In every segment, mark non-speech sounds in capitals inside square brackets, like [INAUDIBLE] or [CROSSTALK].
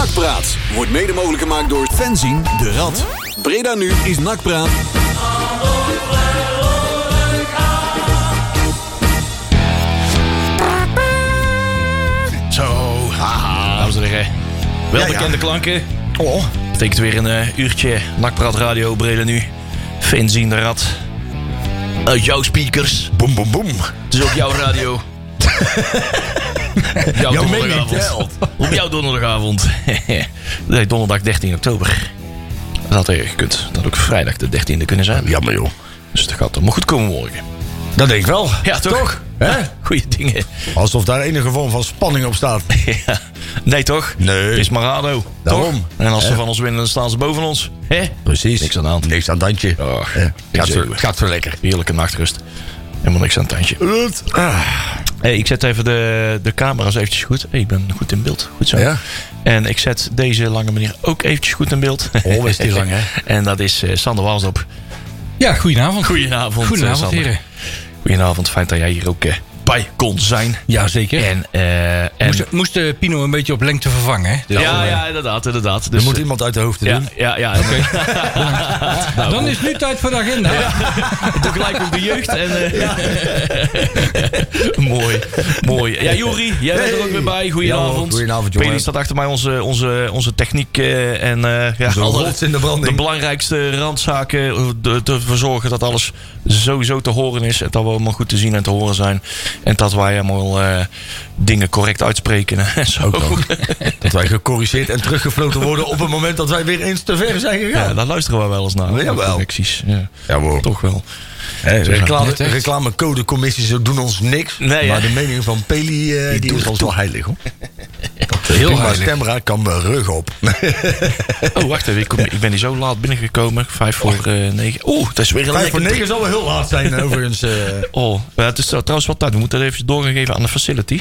Nakpraat wordt mede mogelijk gemaakt door Fenzin de Rad. Breda nu is Nakpraat. Zo, haha, dames en heren. Welbekende klanken. Oh. Betekent weer een eh, uurtje Nakpraat Radio Breda nu. Fenzien de Rad. Uit jouw speakers. Boom, boom, boom. Het is ook jouw radio. [LAUGHS] Jouw donderdagavond. Op jouw donderdagavond. nee, donderdag 13 oktober. Dat had er gekund. Dat had ook vrijdag de 13e kunnen zijn. Jammer joh. Dus dat gaat allemaal goed komen morgen. Dat denk ik wel. Ja, toch? Hè? Goeie dingen. Alsof daar enige vorm van spanning op staat. [LAUGHS] Ja. Nee, toch? Nee. Het is Marado. Daarom. Toch? En als ze van ons winnen, dan staan ze boven ons. Hè? Precies. Niks aan de hand. Niks aan het handje. Oh, gaat, zo, gaat zo lekker. Heerlijke nachtrust. Helemaal niks aan het tandje. Ah. Hey, ik zet even de, de camera's eventjes goed. Hey, ik ben goed in beeld. Goed zo. Ja. En ik zet deze lange meneer ook eventjes goed in beeld. Oh, is die lang, hè? [LAUGHS] En dat is eh, Sander Walsdop. Ja, goedenavond. Goedenavond, Goedenavond, eh, Sander. heren. Goedenavond. Fijn dat jij hier ook eh, bij kon zijn. Jazeker. En, eh, en Moest, moest de Pino een beetje op lengte vervangen, hè? Dus, ja, eh, ja, inderdaad, inderdaad. Er Dus, moet eh, iemand uit de hoofden ja, doen. ja, ja. [LAUGHS] Nou, Dan is nu tijd voor de agenda. [LAUGHS] Doe gelijk ook de jeugd. En, eh, [LAUGHS] mooi, mooi. Ja, Juri, jij bent er ook weer bij. Ja, Goedenavond. goedenavond, jongen. Peli staat achter mij onze, onze, onze techniek en eh ja, alle- in de branding. de belangrijkste randzaken de- te verzorgen dat alles sowieso te horen is. En dat we allemaal goed te zien en te horen zijn. En dat wij allemaal eh, dingen correct uitspreken en [LAUGHS] zo. Ook. [LAUGHS] Dat wij gecorrigeerd en teruggefloten worden op het moment dat wij weer eens te ver zijn Ja, gegaan. daar luisteren we wel eens naar. Jawel. Correcties. Ja, Ja, hoor. toch wel. Hè, reclame, reclamecodecommissies doen ons niks. Nee, maar hè? de mening van Peli eh, die is ons wel heilig. Hoor. [LAUGHS] Heel heilig. stemraad kan mijn rug op. [LAUGHS] Oh, wacht even. Ik, kom, ik ben hier zo laat binnengekomen. Vijf voor eh, negen. Oeh, dat is weer een Vijf voor negen zal wel heel laat zijn eh, [LAUGHS] overigens. eh. Oh, het is trouwens wat tijd. We moeten dat even doorgeven aan de facility.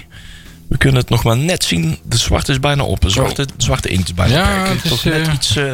We kunnen het nog maar net zien. De zwarte is bijna op. De zwarte, zwarte inkt is bijna Ja, op. Is, toch net iets uh,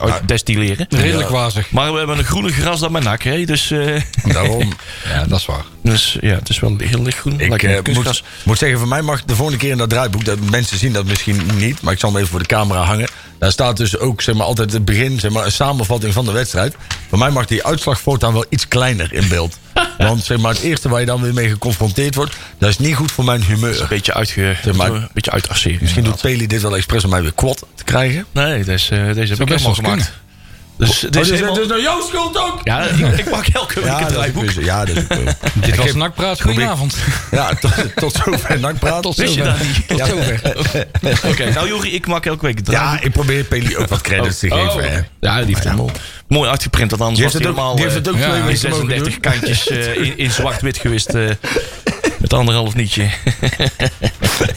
uit destilleren. Redelijk wazig. Maar we hebben een groene gras dan mijn nak. Hè? Dus, eh, Daarom. [LAUGHS] Ja, dat is waar. Dus ja, het is wel heel lichtgroen. Ik kunstgras. moet, moet zeggen, voor mij mag de volgende keer in dat draaiboek... Dat, mensen zien dat misschien niet, maar ik zal hem even voor de camera hangen. Daar staat dus ook zeg maar, altijd het begin, zeg maar, een samenvatting van de wedstrijd. Voor mij mag die uitslag voortaan wel iets kleiner in beeld. [LAUGHS] Want zeg maar, het eerste waar je dan weer mee geconfronteerd wordt... dat is niet goed voor mijn humeur. Een beetje, uitge, maar- een beetje. Misschien doet. Peli dit wel expres om mij weer kwad te krijgen. Nee, deze, deze heb ik best helemaal gemaakt. Dus, dit Oh, is dus, helemaal- dus nou jouw schuld ook? Ja, ik, ik maak elke week een dat is ook draaiboek. weer zo. Ja, dat is ook. Dit [LAUGHS] Ik was heb- Nakpraat. Goedenavond. Ja, tot, tot zover nakpraat. Tot Wist je zover. dat niet? Tot Ja. zover. Oké, nou Juri, ik maak elke week een Ja, ik probeer Peli ook wat credits te geven. Oh, hè. Ja, die heeft het mooi, uitgeprint. Want anders Die was het helemaal die heeft het ook ja, in weken mogen 36 doen. kantjes eh, in, in zwart-wit [LAUGHS] geweest. eh, met anderhalf nietje.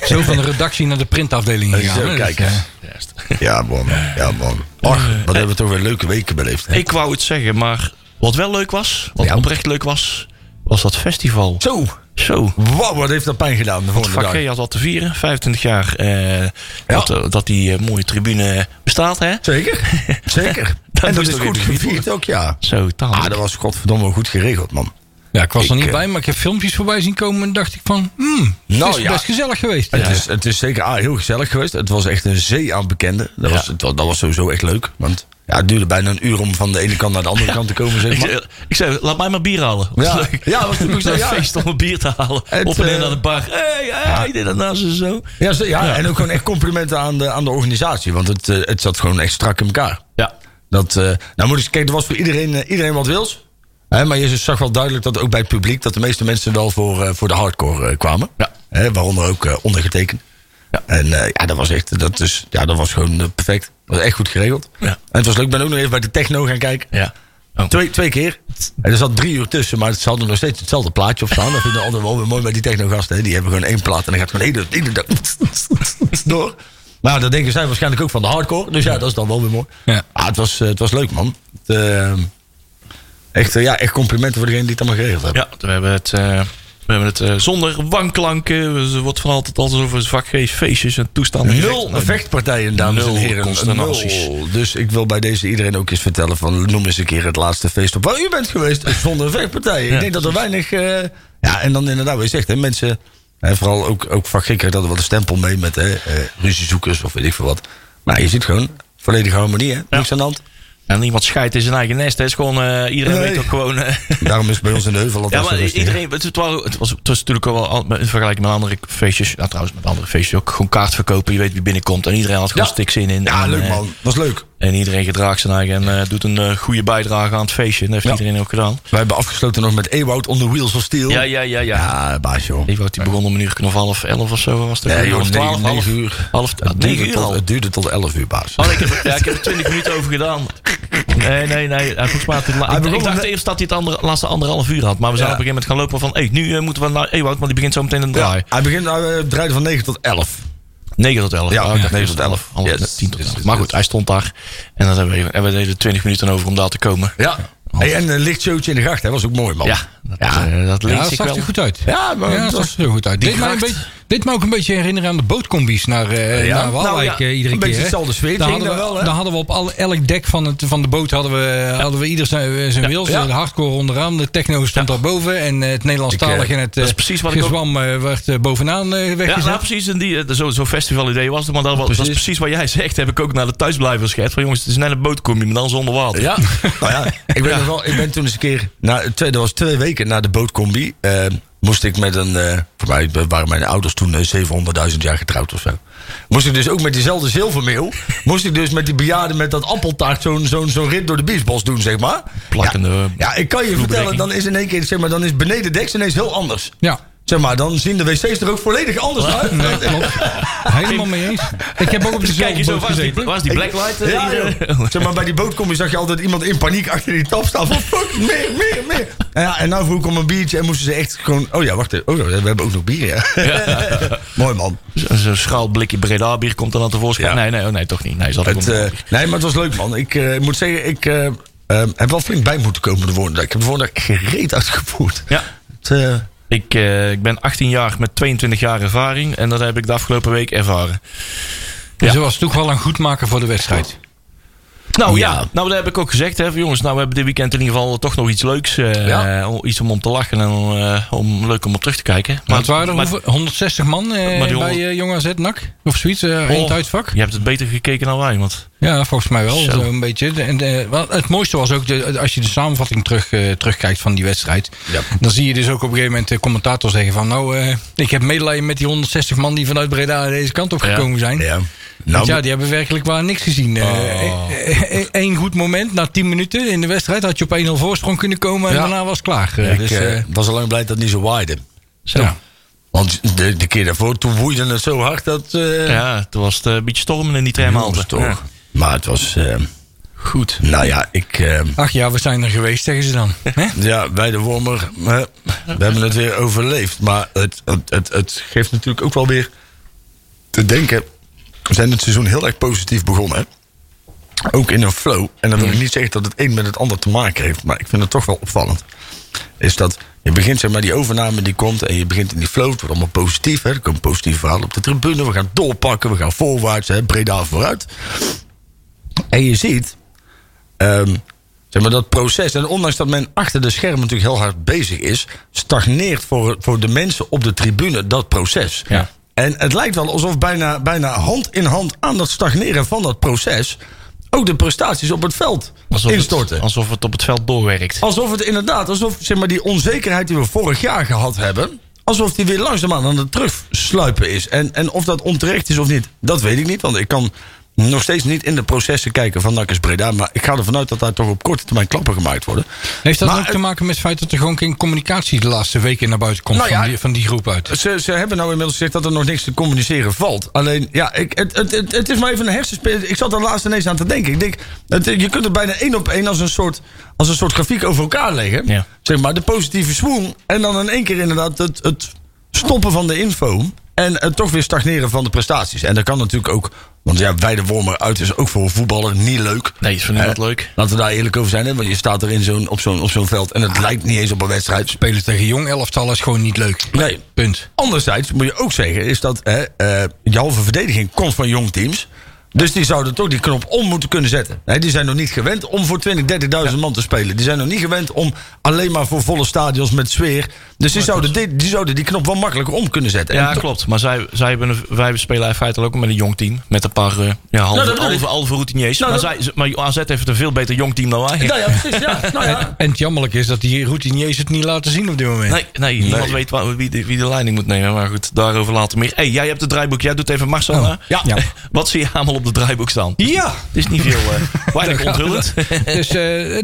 Zo van de redactie naar de printafdeling Zo, gegaan. hè. kijk Dus, eens. eh. Ja, man. Ja, man. Och, wat hebben we toch weer leuke weken beleefd. Hè? Ik wou het zeggen, maar wat wel leuk was, wat Ja. oprecht leuk was, was dat festival. Zo. Zo. Wow, wat heeft dat pijn gedaan de volgende Vak dag. G had wat te vieren. 25 jaar eh, dat, eh, dat die eh, mooie tribune bestaat, hè? Zeker. [LAUGHS] Zeker. Dat en dat is goed gevierd ook, ja. Zo, taal. Ah, dat was godverdomme goed geregeld, man. Ja, ik was er Ik, niet eh, bij, maar ik heb filmpjes voorbij zien komen en dacht ik van, hmm, het Nou, is ja. best gezellig geweest. Het, is, het is zeker ah, heel gezellig geweest. Het was echt een zee aan bekenden. Dat, was, het, dat was sowieso echt leuk. Want ja, het duurde bijna een uur om van de ene kant naar de andere kant te komen, zeg ik, maar. zei, ik zei, laat mij maar bier halen. [LAUGHS] Was Ja. leuk. Ja, was natuurlijk [LAUGHS] zo, Een ja. feest om een bier te halen. Het, Op en neer eh, naar de bar. Hé, hey, hey, dit en dat en zo. Ja, ja, en ook gewoon echt complimenten aan de, aan de organisatie. Want het, eh, het zat gewoon echt strak in elkaar. Ja. Dat, eh, nou moet ik kijken, er was voor iedereen, eh, iedereen wat wils. Hè, maar je zag wel duidelijk dat ook bij het publiek... dat de meeste mensen wel voor, eh, voor de hardcore kwamen. Ja. Hè, waaronder ook ondergetekend. Ja. En ja, dat was echt, dat, is, ja, dat was gewoon perfect. Dat was echt goed geregeld. Ja. En het was leuk, ik ben ook nog even bij de techno gaan kijken. Ja. Oh. Twee, twee keer. En er zat drie uur tussen, maar ze hadden nog steeds hetzelfde plaatje op staan. Dat vind ik altijd wel weer mooi bij die technogasten. hè. Die hebben gewoon één plaat en dan gaat gewoon de hele, de hele dag door. Maar dat denken zij waarschijnlijk ook van de hardcore. Dus ja, dat is dan wel weer mooi. Ja. Ah, het, was, eh, het was leuk, man. Het, eh, echt, eh, ja, echt complimenten voor degene die het allemaal geregeld hebben. Ja, we hebben het, we hebben het zonder wanklanken. Er wordt van altijd altijd over vak G feestjes en toestanden. Nul vechtpartijen, dames en heren. consternaties. Nul. Dus ik wil bij deze iedereen ook eens vertellen van... noem eens een keer het laatste feest op waar u bent geweest zonder vechtpartijen. Ik denk dat er weinig... ja, en dan inderdaad, wat je zegt, hè, mensen... Hè, vooral ook, ook van Gikker, dat er wel een stempel mee met hè, eh, ruziezoekers of weet ik veel wat. Maar je ziet gewoon volledige harmonie, hè? Niks aan de hand. En niemand scheidt in zijn eigen nest. hè. Is gewoon, eh, iedereen Nee. weet ook gewoon... eh, [LAUGHS] Daarom is het bij ons in de heuvel ja, altijd maar rustig, hè? iedereen, het, het, was, het, was, het was natuurlijk al- in vergelijking met andere feestjes. Nou, trouwens, met andere feestjes ook. Gewoon kaart verkopen. Je weet wie binnenkomt. En iedereen had gewoon Ja. sticks in. in Ja, en, leuk man. Was leuk. En iedereen gedraagt zijn eigen en eh, doet een eh, goede bijdrage aan het feestje. En dat heeft Ja. iedereen ook gedaan. Wij hebben afgesloten nog met Ewout on the Wheels of Steel. Ja, ja, ja, ja. Ja, baas joh. Ewout die begon om een uur of half elf of zo. Was het Nee, joh, twaalf, negen- half, uur. Half, Het duurde, uur tot, het duurde tot 11 uur, baas. Oh, ik, heb, ja, ik heb er 20 minuten over gedaan. Nee, nee, nee. Volgens mij had hij ik, dacht eerst dat hij het andere, laatste anderhalf uur had. Maar we zijn Ja. op een gegeven moment gaan lopen van... Hey, nu eh, moeten we naar Ewout, want die begint zo meteen een draai. Hij begint uh, draaide van 9 tot 11. 9 tot 11. Ja, Oh, ik dacht 9 eerst tot 11. Half, Yes. 10 tot Yes, 11. yes, Maar goed, hij stond daar. En, dan hebben we, en we deden 20 minuten over om daar te komen. Ja. Hey, en een lichtshowtje in de gracht, hè, was ook mooi, man. Ja, dat, Ja. eh, dat Ja, ik zag wel. er goed uit. Ja, maar Ja, het dat was- zag er goed uit. die Deed mij, een gracht. beetje, deed mij ook een beetje herinneren aan de bootcombi's naar, Ja. naar Waalwijk Nou ja, eh, iedere een keer. beetje hè. hetzelfde sfeertje Daar hing hadden, we, wel, daar hadden we op al, elk dek van, het, van de boot hadden we, hadden we ieder zijn, zijn wils. De hardcore onderaan, de techno stond daarboven. En eh, het Nederlandstalig en het dat is precies wat ik ook- gezwam eh, werd bovenaan eh, Ja, weggezet. nou, precies. En die, eh, zo- Zo'n festivalidee was het. Maar dat, was, dat is Precies. precies wat jij zegt. Heb ik ook naar de thuisblijvers geschetst. Van jongens, het is net een bootcombi, maar dan zonder water. Ja, [LAUGHS] nou ja, ik ben, nog wel, ik ben toen eens een keer, na, twee, dat was twee weken na de bootcombi, moest ik met een, eh, voor mij waren mijn ouders toen eh, 700.000 jaar getrouwd of zo. Moest ik dus ook met diezelfde zilvermeel, moest ik dus met die bejaarden met dat appeltaart zo'n zo'n zo'n rit door de biesbos doen, zeg maar. Plakkende Ja, ja ik kan je vertellen, dan is in één keer, zeg maar, dan is beneden deks ineens heel anders. Ja. Zeg maar, dan zien de wc's er ook volledig anders uit. Nee, klopt. [LAUGHS] Helemaal mee eens. Ik heb ook op kijk dezelfde boot waar is die, gezeten. waar is die blacklight? eh, Ja, joh. zeg maar, bij die bootcombi zag je altijd iemand in paniek achter die tap staan. Van fuck, meer, meer, meer. En, ja, en nou vroeg ik om een biertje en moesten ze echt gewoon... Oh ja, wacht even. Oh, we hebben ook nog bier, ja. [LAUGHS] Mooi man. Zo- Zo'n schaal blikje Breda bier komt er dan tevoorschijn. Ja. Nee, nee, oh, nee, toch niet. Nee, zat Het, ook eh, nee, maar het was leuk man. Ik eh, moet zeggen, ik heb wel flink bij moeten komen de volgende dag. Ik heb de volgende dag gereed uitgevoerd. Ja. Het, eh, Ik, eh, ik ben 18 jaar met 22 jaar ervaring. En dat heb ik de afgelopen week ervaren. Dus dat was toch wel een goedmaker voor de wedstrijd. Nou ja, Ja. nou dat heb ik ook gezegd. Hè, jongens, nou we hebben dit weekend in ieder geval toch nog iets leuks. eh, Ja. om- Iets om om te lachen en om, eh, om leuk om op terug te kijken. Maar het waren er maar- hoeveel? 160 man die bij eh, Jong AZ NAC? Of zoiets, eh in het Oh, uitvak? Je hebt het beter gekeken dan wij. Want Ja, volgens mij wel. Zo. Een beetje. De- En de, wel, het mooiste was ook, de, als je de samenvatting terug, eh, terugkijkt van die wedstrijd. Ja. Dan zie je dus ook op een gegeven moment de commentator zeggen van... nou, eh, ik heb medelijden met die 160 man die vanuit Breda deze kant op Ja. gekomen zijn. ja. Want Nou, ja, die hebben werkelijk waar niks gezien. Oh. Eén goed moment, na 10 minuten in de wedstrijd... had je op 1-0 voorsprong kunnen komen en Ja. daarna was het klaar. Eh, ik dus, eh, eh, was al lang blij dat het niet zo waaide. zo. ja. Ja. Want de, de keer daarvoor, toen woeide het zo hard dat... eh toen was het eh, een beetje stormen in die tramhalte. jongens, toch. Maar het was... eh, Goed. nou ja, ik... eh, Ach ja, we zijn er geweest, zeggen ze dan. [LAUGHS] Ja, bij de Wormer. we hebben het weer overleefd. Maar het, het, het, het geeft natuurlijk ook wel weer te denken. We zijn het seizoen heel erg positief begonnen. hè. Ook in een flow. En dan wil ik niet zeggen dat het een met het ander te maken heeft. Maar ik vind het toch wel opvallend. Is dat je begint, zeg maar, die overname die komt. En je begint in die flow. Het wordt allemaal positief. Hè. Er komen positieve verhalen op de tribune. We gaan doorpakken. We gaan voorwaarts. Hè. Breda vooruit. En je ziet. ehm, zeg maar dat proces. En ondanks dat men achter de schermen natuurlijk heel hard bezig is. stagneert voor, voor de mensen op de tribune dat proces. Ja. En het lijkt wel alsof bijna, bijna hand in hand aan dat stagneren van dat proces. ook de prestaties op het veld Alsof instorten. Het, alsof het op het veld doorwerkt. Alsof het inderdaad, alsof zeg maar, die onzekerheid die we vorig jaar gehad hebben. alsof die weer langzaamaan aan het terugsluipen is. En, en of dat onterecht is of niet, dat weet ik niet. Want ik kan nog steeds niet in de processen kijken van Nakkers Breda. Maar ik ga ervan uit dat daar toch op korte termijn klappen gemaakt worden. Heeft dat Maar ook te maken met het feit dat er gewoon geen communicatie de laatste weken naar buiten komt Nou ja, van, die, van die groep uit? Ze, ze hebben nou inmiddels gezegd dat er nog niks te communiceren valt. Alleen, ja, ik, het, het, het, het is maar even een hersenspel. Ik zat er laatst ineens aan te denken. Ik denk, het, je kunt het bijna één op één als een soort, als een soort grafiek over elkaar leggen. Ja. Zeg maar, de positieve swoon. En dan in één keer inderdaad het, het stoppen van de info. En het toch weer stagneren van de prestaties. En dat kan natuurlijk ook, want ja, wijde wormer uit is ook voor een voetballer niet leuk. Nee, is voor niemand Eh, leuk. Laten we daar eerlijk over zijn. Hè? Want je staat er in zo'n, op, zo'n, op zo'n veld en het lijkt niet eens op een wedstrijd. Spelen tegen jong elftal is gewoon niet leuk. Nee, Punt. Anderzijds moet je ook zeggen, is dat hè, eh, je halve verdediging komt van jong teams. Dus die zouden toch die knop om moeten kunnen zetten. Nee, die zijn nog niet gewend om voor 20, 30.000 man te spelen. Die zijn nog niet gewend om alleen maar voor volle stadions met sfeer. Dus die zouden, die, die zouden die knop wel makkelijker om kunnen zetten. Ja, klopt. Maar zij, zij hebben, een- wij spelen feitelijk ook met een jong team. Met een paar eh, ja, halve, Nou, halve, halve routiniers. Nou, maar, dat- zij, maar AZ heeft een veel beter jong team dan wij. Nou ja, precies. Ja. [LAUGHS] Nou ja. En het jammerlijke is dat die routiniers het niet laten zien op dit moment. Nee, nee, niemand weet waar- wie, de, wie de leiding moet nemen. Maar goed, daarover later meer. hey, jij hebt het draaiboek. Jij doet even Marcel. Ja. [LAUGHS] Wat zie je allemaal op het draaiboek staan? Ja, Het is niet veel, eh [LAUGHS] weinig onthullend. [LAUGHS] dus eh,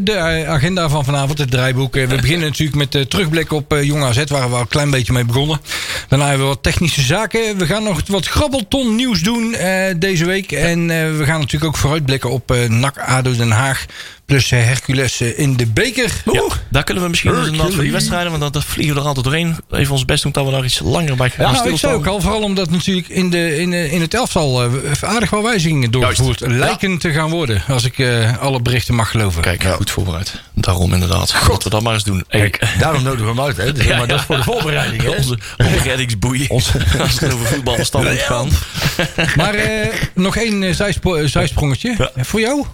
de eh, agenda van vanavond, het draaiboek. We beginnen natuurlijk met de terugblik op eh Jong AZ, waar we al een klein beetje mee begonnen. Daarna hebben we wat technische zaken. We gaan nog wat grabbelton nieuws doen deze week. En we gaan natuurlijk ook vooruitblikken op NAC ADO Den Haag. Plus eh, Hercules eh, in de beker. Ja, daar kunnen we misschien inderdaad voor die wedstrijden, want dat vliegen we er altijd doorheen. Even ons best doen dat we daar iets langer bij gaan Ja, nou, ik zei ook al, vooral omdat natuurlijk in, de, in, in het elftal eh, aardig wel wijzigingen doorgevoerd lijken te gaan worden. Als ik alle berichten mag geloven. Kijk, goed voorbereid. Daarom inderdaad. Laten we dat maar eens doen. Hey, daarom nodigen we hem uit. Hè. [LAUGHS] Dus, maar dat is voor de voorbereiding. Hè. [LAUGHS] Onze, onze reddingsboei. [LAUGHS] Als het over moet gaan. Maar nog één zijsprongetje. Voor jou?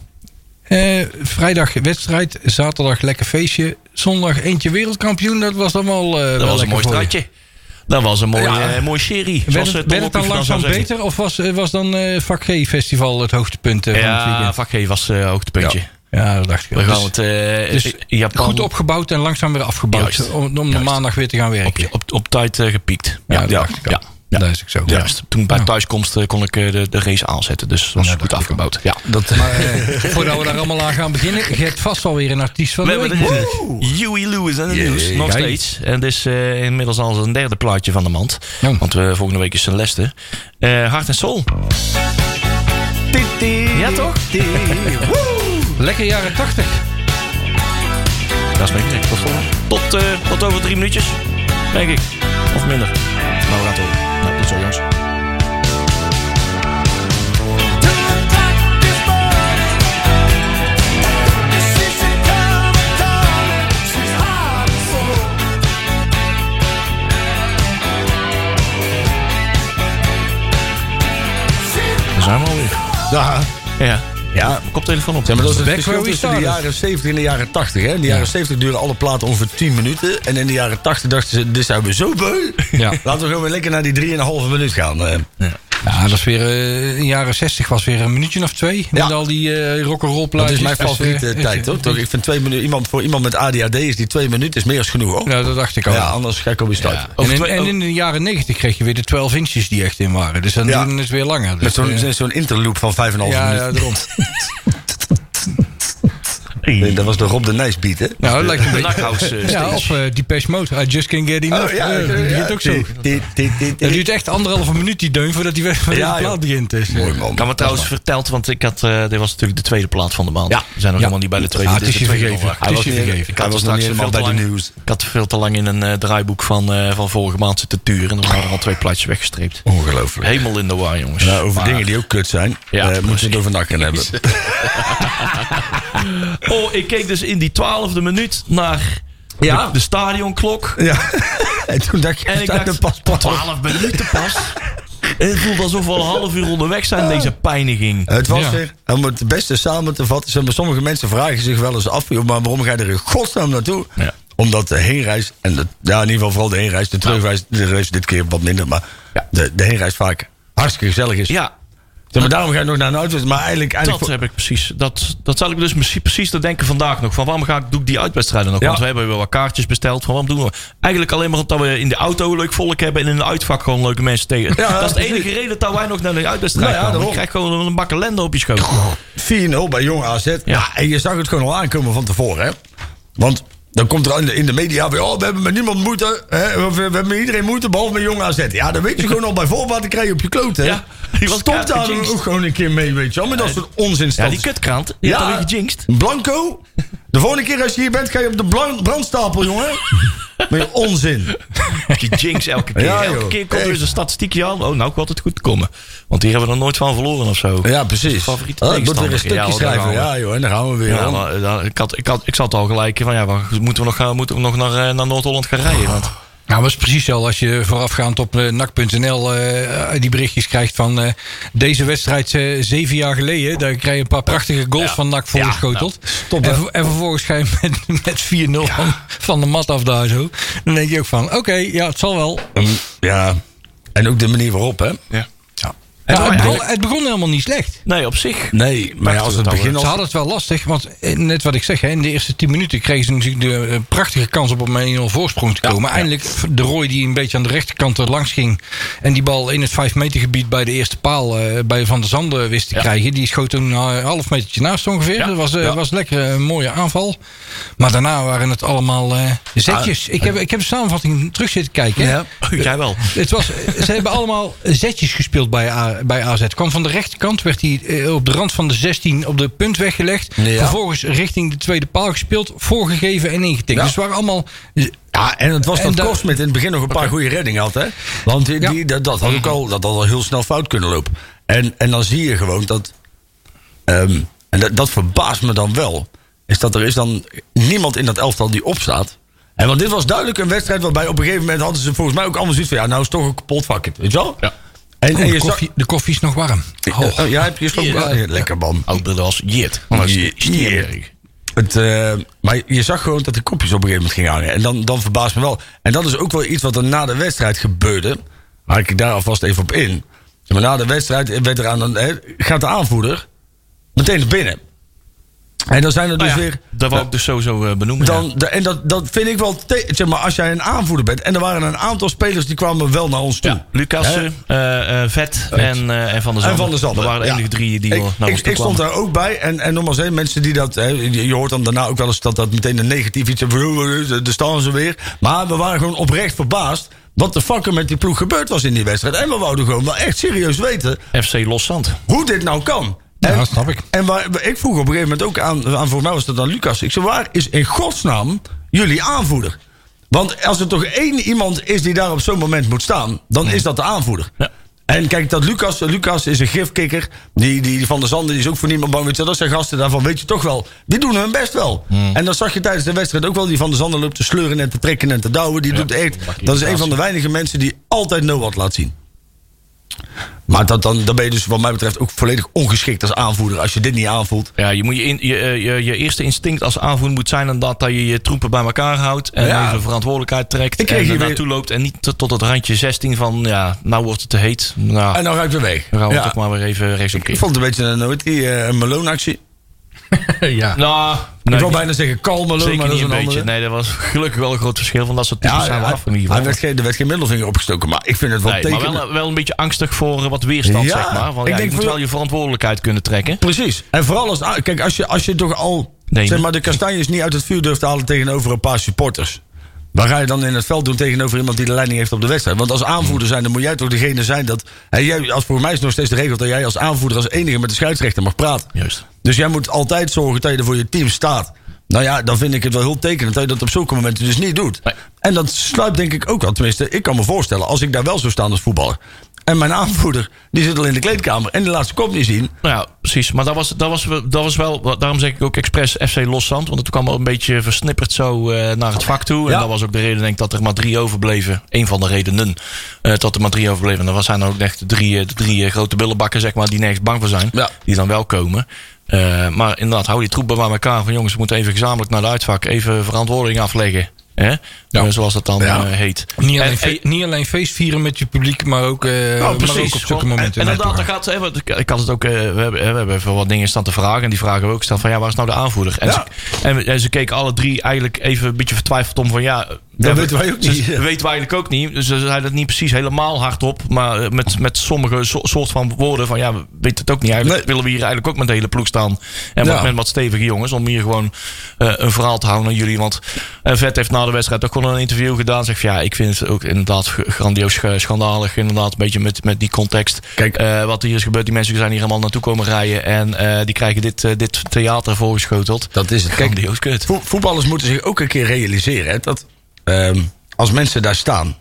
Eh, vrijdag wedstrijd, zaterdag lekker feestje. Zondag eentje wereldkampioen. Dat was dan wel, eh, Dat wel was een mooi straatje. Dat was een mooi, Ja. eh, mooi serie. Werd het, werd het dan langzaam beter? Of was, was dan eh vak G-festival het hoogtepunt eh, van het Ja, weekend? vak G was eh hoogtepuntje. Ja, dat dacht ik We gaan Dus- het dus in Japan Goed opgebouwd en langzaam weer afgebouwd. Juist. Om, om de maandag weer te gaan werken. op, op, op tijd gepiekt. Ja, dat dacht ik al. Ja. Ook zo. Juist. Toen bij thuiskomst eh, kon ik eh, de, de race aanzetten. Dus dat was Ja, goed afgebouwd. Ja. Dat, Maar eh, [LAUGHS] voordat we daar allemaal aan gaan beginnen, je hebt vast wel weer een artiest van de week. Huey Lewis en de Jee, nieuws. Nog steeds. En dit is eh, inmiddels al een derde plaatje van de mand. Ja. Want we volgende week is zijn leste. Eh Hart en Soul. Ja, toch? Lekker jaren 80. Dat is mijn gek. Tot, eh, tot over drie minuutjes, denk ik. Of minder. Maar we. Nou, tot zo, jongens. Daar zijn we alweer. ja, Ja. Ja. Koptelefoon op. Ja, maar dat is het verschil tussen de jaren 70 en de jaren 80. Hè. In de jaren 70 duren alle platen ongeveer 10 minuten. En in de jaren 80 dachten ze, dit zijn we zo beu. Ja. Laten we gewoon weer lekker naar die 3,5 minuut gaan. eh. Ja, dat is weer eh, in de jaren 60 was weer een minuutje of twee. Met Ja. al die eh rock'n'roll Dat plaatjes. is mijn Dus, favoriete eh, tijd, eh, hoor. Toch? Ik vind twee minuten, iemand, voor iemand met ADHD is die twee minuten is meer als genoeg, hoor. Ja, dat dacht ik al. Ja, anders ga ik op je start. Ja. En, in, en in de jaren 90 kreeg je weer de 12 inches die echt in waren. Dus dan Ja. duurde het weer langer. Dus, Met zo'n zo'n interloop van 5,5 ja, minuten. ja, daarom. [LAUGHS] Nee, dat was de Rob de Nijs beat, hè? Nou, dat lijkt een beetje... Nakhouse eh, Ja, of uh, Depeche Mode. I just can't get enough. Oh, ja, Eh, ja, ook zo. Het duurt echt anderhalve minuut die deun voordat die weer voordat Ja, de plaat begint. Dus, eh, Mooi, man. Ik had me trouwens verteld, want ik had, eh, dit was natuurlijk de tweede plaat van de maand. Ja. We zijn nog helemaal niet bij de tweede. Ah, het dit is de je vergeven. nog. Het is was je niet- vergeven. Ik Hij had was nog straks veel helemaal te bij de lang, nieuws. ik had veel te lang in een eh, draaiboek van, eh, van vorige maand zitten turen. En dan waren er al twee plaatjes weggestreept. Ongelooflijk. Helemaal in de war, jongens. Nou, over dingen die ook kut zijn, Ja, eh, moeten we het over nakken [LAUGHS] hebben. Ik keek dus in die twaalfde minuut naar Ja. de, de stadionklok. Ja. [LAUGHS] en toen dacht je, En ik dacht, pas pas. 12 minuten pas. En het voelt alsof we al een half uur onderweg zijn, deze pijniging. Het was Ja. weer, om het beste samen te vatten, zeg maar, sommige mensen vragen zich wel eens af, joh, maar waarom ga je er in godsnaam naartoe? Ja. Omdat de heenreis, en de, ja, in ieder geval vooral de heenreis, de terugreis, de reis dit keer wat minder, maar Ja. de, de heenreis vaak hartstikke gezellig is. Ja, Zeg maar daarom ga je nog naar een auto, maar eigenlijk... eigenlijk dat heb ik precies. Dat, dat zat ik dus misschien precies te denken vandaag nog. Van waarom ga ik, doe ik die uitwedstrijden nog? Ja. Want we hebben wel wat kaartjes besteld. Van waarom doen we? Eigenlijk alleen maar omdat we in de auto leuk volk hebben. En in de uitvak gewoon leuke mensen tegen. Ja, dat is de enige reden dat wij nog naar de uitwedstrijd Nou ja, gaan. Krijgt gewoon een bak ellende op je schoot. 4-0 bij Jong AZ. Ja. en je zag het gewoon al aankomen van tevoren. Hè? Want dan komt er in de, in de media weer... Oh, we hebben met niemand moeite. Hè? We, we hebben met iedereen moeite, behalve met Jong AZ. Ja, dan weet je [LAUGHS] gewoon al bij voorbaat te krijgen op je kloten. hè? Ja, die was Stop daar ook gewoon een keer mee, weet je wel. Met dat soort onzin Ja, die kutkrant. Die had alweer gejinxed. Blanco. De volgende keer als je hier bent, ga je op de brandstapel, jongen. [LAUGHS] Met je onzin. Die jinx elke keer. Ja, elke keer komt er eens een statistiekje aan. Oh, nou gaat het goed komen. Want hier hebben we er nooit van verloren of zo. Ja, precies. Favoriete Oh, ik moet weer een stukje Ja, schrijven. we. Ja, joh, en dan gaan we weer. Ja, maar, eh, ik, had, ik, had, ik zat al gelijk van ja, moeten we nog, gaan, moeten we nog naar, eh, naar Noord-Holland gaan rijden? Want Nou, was precies zo. Als je voorafgaand op uh, NAC.nl uh, die berichtjes krijgt van uh, deze wedstrijd zeven jaar geleden. Daar krijg je een paar prachtige goals ja. van NAC voorgeschoteld. Ja, nou, en, en, vervolgens ga je met, [LAUGHS] met 4-0 ja. van, van de mat af daar zo. Dan denk je ook van, oké, okay, ja, het zal wel. Um, ja, en ook de manier waarop, hè? Ja. Ja, het, begon, het, begon, helemaal niet slecht. Nee, op zich. Nee, maar ja, als het begin Ze hadden het wel lastig, want eh, net wat ik zeg, hè, in de eerste 10 minuten kregen ze natuurlijk de uh, prachtige kans op een 1-0 voorsprong te komen. Ja, Eindelijk de Roy die een beetje aan de rechterkant er langs ging en die bal in het 5 meter gebied bij de eerste paal uh, bij Van der Zanden wist te krijgen. Die schoot toen een half metertje naast ongeveer. Dat was, was lekker een mooie aanval. Maar daarna waren het allemaal zetjes. ik, heb, ik heb de samenvatting terug zitten kijken. Ja, [LAUGHS] jij wel. Het was, ze hebben allemaal zetjes gespeeld bij A bij AZ. Kwam van de rechterkant, werd hij eh, op de rand van de 16 op de punt weggelegd. Ja. Vervolgens richting de tweede paal gespeeld, voorgegeven en ingetikt. Ja. Dus het waren allemaal... Ja, en het was dat da Kosmet in het begin nog een paar okay. goede reddingen had, hè? Want die, dat, dat, had ook al, dat had al heel snel fout kunnen lopen. En, en dan zie je gewoon dat... Um, en dat, dat verbaast me dan wel. Is dat er is dan niemand in dat elftal die opstaat. En want dit was duidelijk een wedstrijd waarbij op een gegeven moment hadden ze volgens mij ook allemaal zoiets van... Ja, nou is toch een kapot vakje, weet je wel? Ja. En, en de, koffie, de, koffie, is nog warm. Oh. ja, heb je slok Lekker man. Ook dat was jit. Het, uh, maar je zag gewoon dat de kopjes op een gegeven moment gingen hangen. En dan, dan verbaast me wel. En dat is ook wel iets wat er na de wedstrijd gebeurde. Waar ik daar alvast even op in. Maar na de wedstrijd werd er aan gaat de aanvoerder meteen naar binnen. En dan zijn er dus nou ja, weer. Dat wou ik dus sowieso uh, benoemen. Dan, ja. de, en dat, dat vind ik wel. Te, zeg maar, als jij een aanvoerder bent. En er waren een aantal spelers die kwamen wel naar ons toe. Ja, Lucas, uh, uh, Vet en, uh, en Van der Zand. En Van der Zand. Dat waren de enige drie die ik, naar ik, ons toe Ik stond daar ook bij. En, en nogmaals, hè, mensen die dat. Hè, je hoort dan daarna ook wel eens dat dat meteen een negatief iets. Daar staan ze weer. Maar we waren gewoon oprecht verbaasd. Wat de fuck er met die ploeg gebeurd was in die wedstrijd. En we wouden gewoon wel echt serieus weten. FC Loszand. Hoe dit nou kan. En, ja, dat snap ik. En waar, ik vroeg op een gegeven moment ook aan, aan voor mij was dat dan Lucas. Ik zei, waar is in godsnaam jullie aanvoerder? Want als er toch één iemand is die daar op zo'n moment moet staan, dan is dat de aanvoerder. Ja. En kijk, dat Lucas, Lucas is een gifkikker. Die, die van der Zanden die is ook voor niemand bang. Weet je, dat zijn gasten daarvan, weet je toch wel. Die doen hun best wel. En dan zag je tijdens de wedstrijd ook wel die van der Zanden loopt te sleuren en te trekken en te douwen. Die Ja, doet echt. Dat is een van de weinige mensen die altijd no wat laat zien. Maar dat, dan, dan ben je dus wat mij betreft ook volledig ongeschikt als aanvoerder. Als je dit niet aanvoelt. Ja, je, moet je, in, je, eh, je, je eerste instinct als aanvoerder moet zijn inderdaad dat je je troepen bij elkaar houdt. En Ja. even verantwoordelijkheid trekt. Ik en hier er weer- naartoe loopt. En niet tot, tot het randje 16 van, ja, nou wordt het te heet. Nou, En dan ik weer weg. dan gaan we Ja. toch maar weer even Ik vond het een beetje een, nooit die eh, een Malone-actie. [LAUGHS] ja. Nou, ik wil bijna zeggen kalm Malone, zeker maar dat niet is een een beetje. Nee, dat was gelukkig wel een groot verschil. Van dat soort types Ja, zijn we hij- af in ieder hij werd geen, er werd geen middelvinger opgestoken, maar ik vind het wel Nee, maar wel, wel een beetje angstig voor eh, wat weerstand, Ja, zeg maar. Want, ik ja, denk je moet wel je verantwoordelijkheid kunnen trekken. Precies. En vooral als, ah, kijk, als je, als je toch al Nee, zeg maar, de kastanjes niet uit het vuur durft te halen tegenover een paar supporters. Waar ga je dan in het veld doen tegenover iemand die de leiding heeft op de wedstrijd? Want als aanvoerder zijn, dan moet jij toch degene zijn dat. Hè, jij, als voor mij is het nog steeds de regel dat jij als aanvoerder als enige met de scheidsrechter mag praten. Juist. Dus jij moet altijd zorgen dat je er voor je team staat. Nou ja, dan vind ik het wel heel tekenend dat je dat op zulke momenten dus niet doet. Nee. En dat sluit denk ik ook al. Tenminste, ik kan me voorstellen, als ik daar wel zou staan als voetballer. En mijn aanvoerder, die zit al in de kleedkamer en die laat zijn kop niet zien. Nou ja, precies. Maar dat was, dat was, dat was wel, daarom zeg ik ook expres FC Loszand. Want het kwam al een beetje versnipperd zo eh, naar het vak toe. En Ja. dat was ook de reden denk ik dat er maar drie overbleven. Eén van de redenen eh, dat er maar drie overbleven. En dat zijn ook echt de drie, eh, de drie grote billenbakken zeg maar, die nergens bang voor zijn. Ja. Die dan wel komen. Eh, maar inderdaad, hou die troepen bij elkaar. Van jongens, we moeten even gezamenlijk naar de uitvak. Even verantwoording afleggen. Hè? Eh, zoals dat dan Ja. eh, heet. Niet alleen, En- niet alleen feest vieren met je publiek, maar ook, eh, maar ook op zulke momenten. En, en inderdaad, gaat, hè, ik, had het ook, eh, we, hebben, we hebben even wat dingen staan te vragen. En die vragen we ook staan van ja, waar is nou de aanvoerder? En, Ja. ze, en, en ze keken alle drie eigenlijk even een beetje vertwijfeld om van ja. Dat we- weten wij ook niet. Dat [LAUGHS] weten wij eigenlijk ook niet. Dus ze zeiden het niet precies helemaal hardop. Maar eh, met, met sommige so- soort van woorden van ja, we weten het ook niet. Eigenlijk Nee. willen we hier eigenlijk ook met de hele ploeg staan. En Ja. wat, met wat stevige jongens. Om hier gewoon eh, een verhaal te houden aan jullie. Want eh, Vet heeft na de wedstrijd ook gewoon een interview gedaan. Zegt van ja, ik vind het ook inderdaad grandioos sch- schandalig. Inderdaad, een beetje met, met die context. Kijk. Wat hier is gebeurd. Die mensen zijn hier allemaal naartoe komen rijden. En die krijgen dit, dit theater voorgeschoteld. Dat is het. Kijk, Grandioos kut. vo- voetballers moeten zich ook een keer realiseren hè, dat ehm, als mensen daar staan,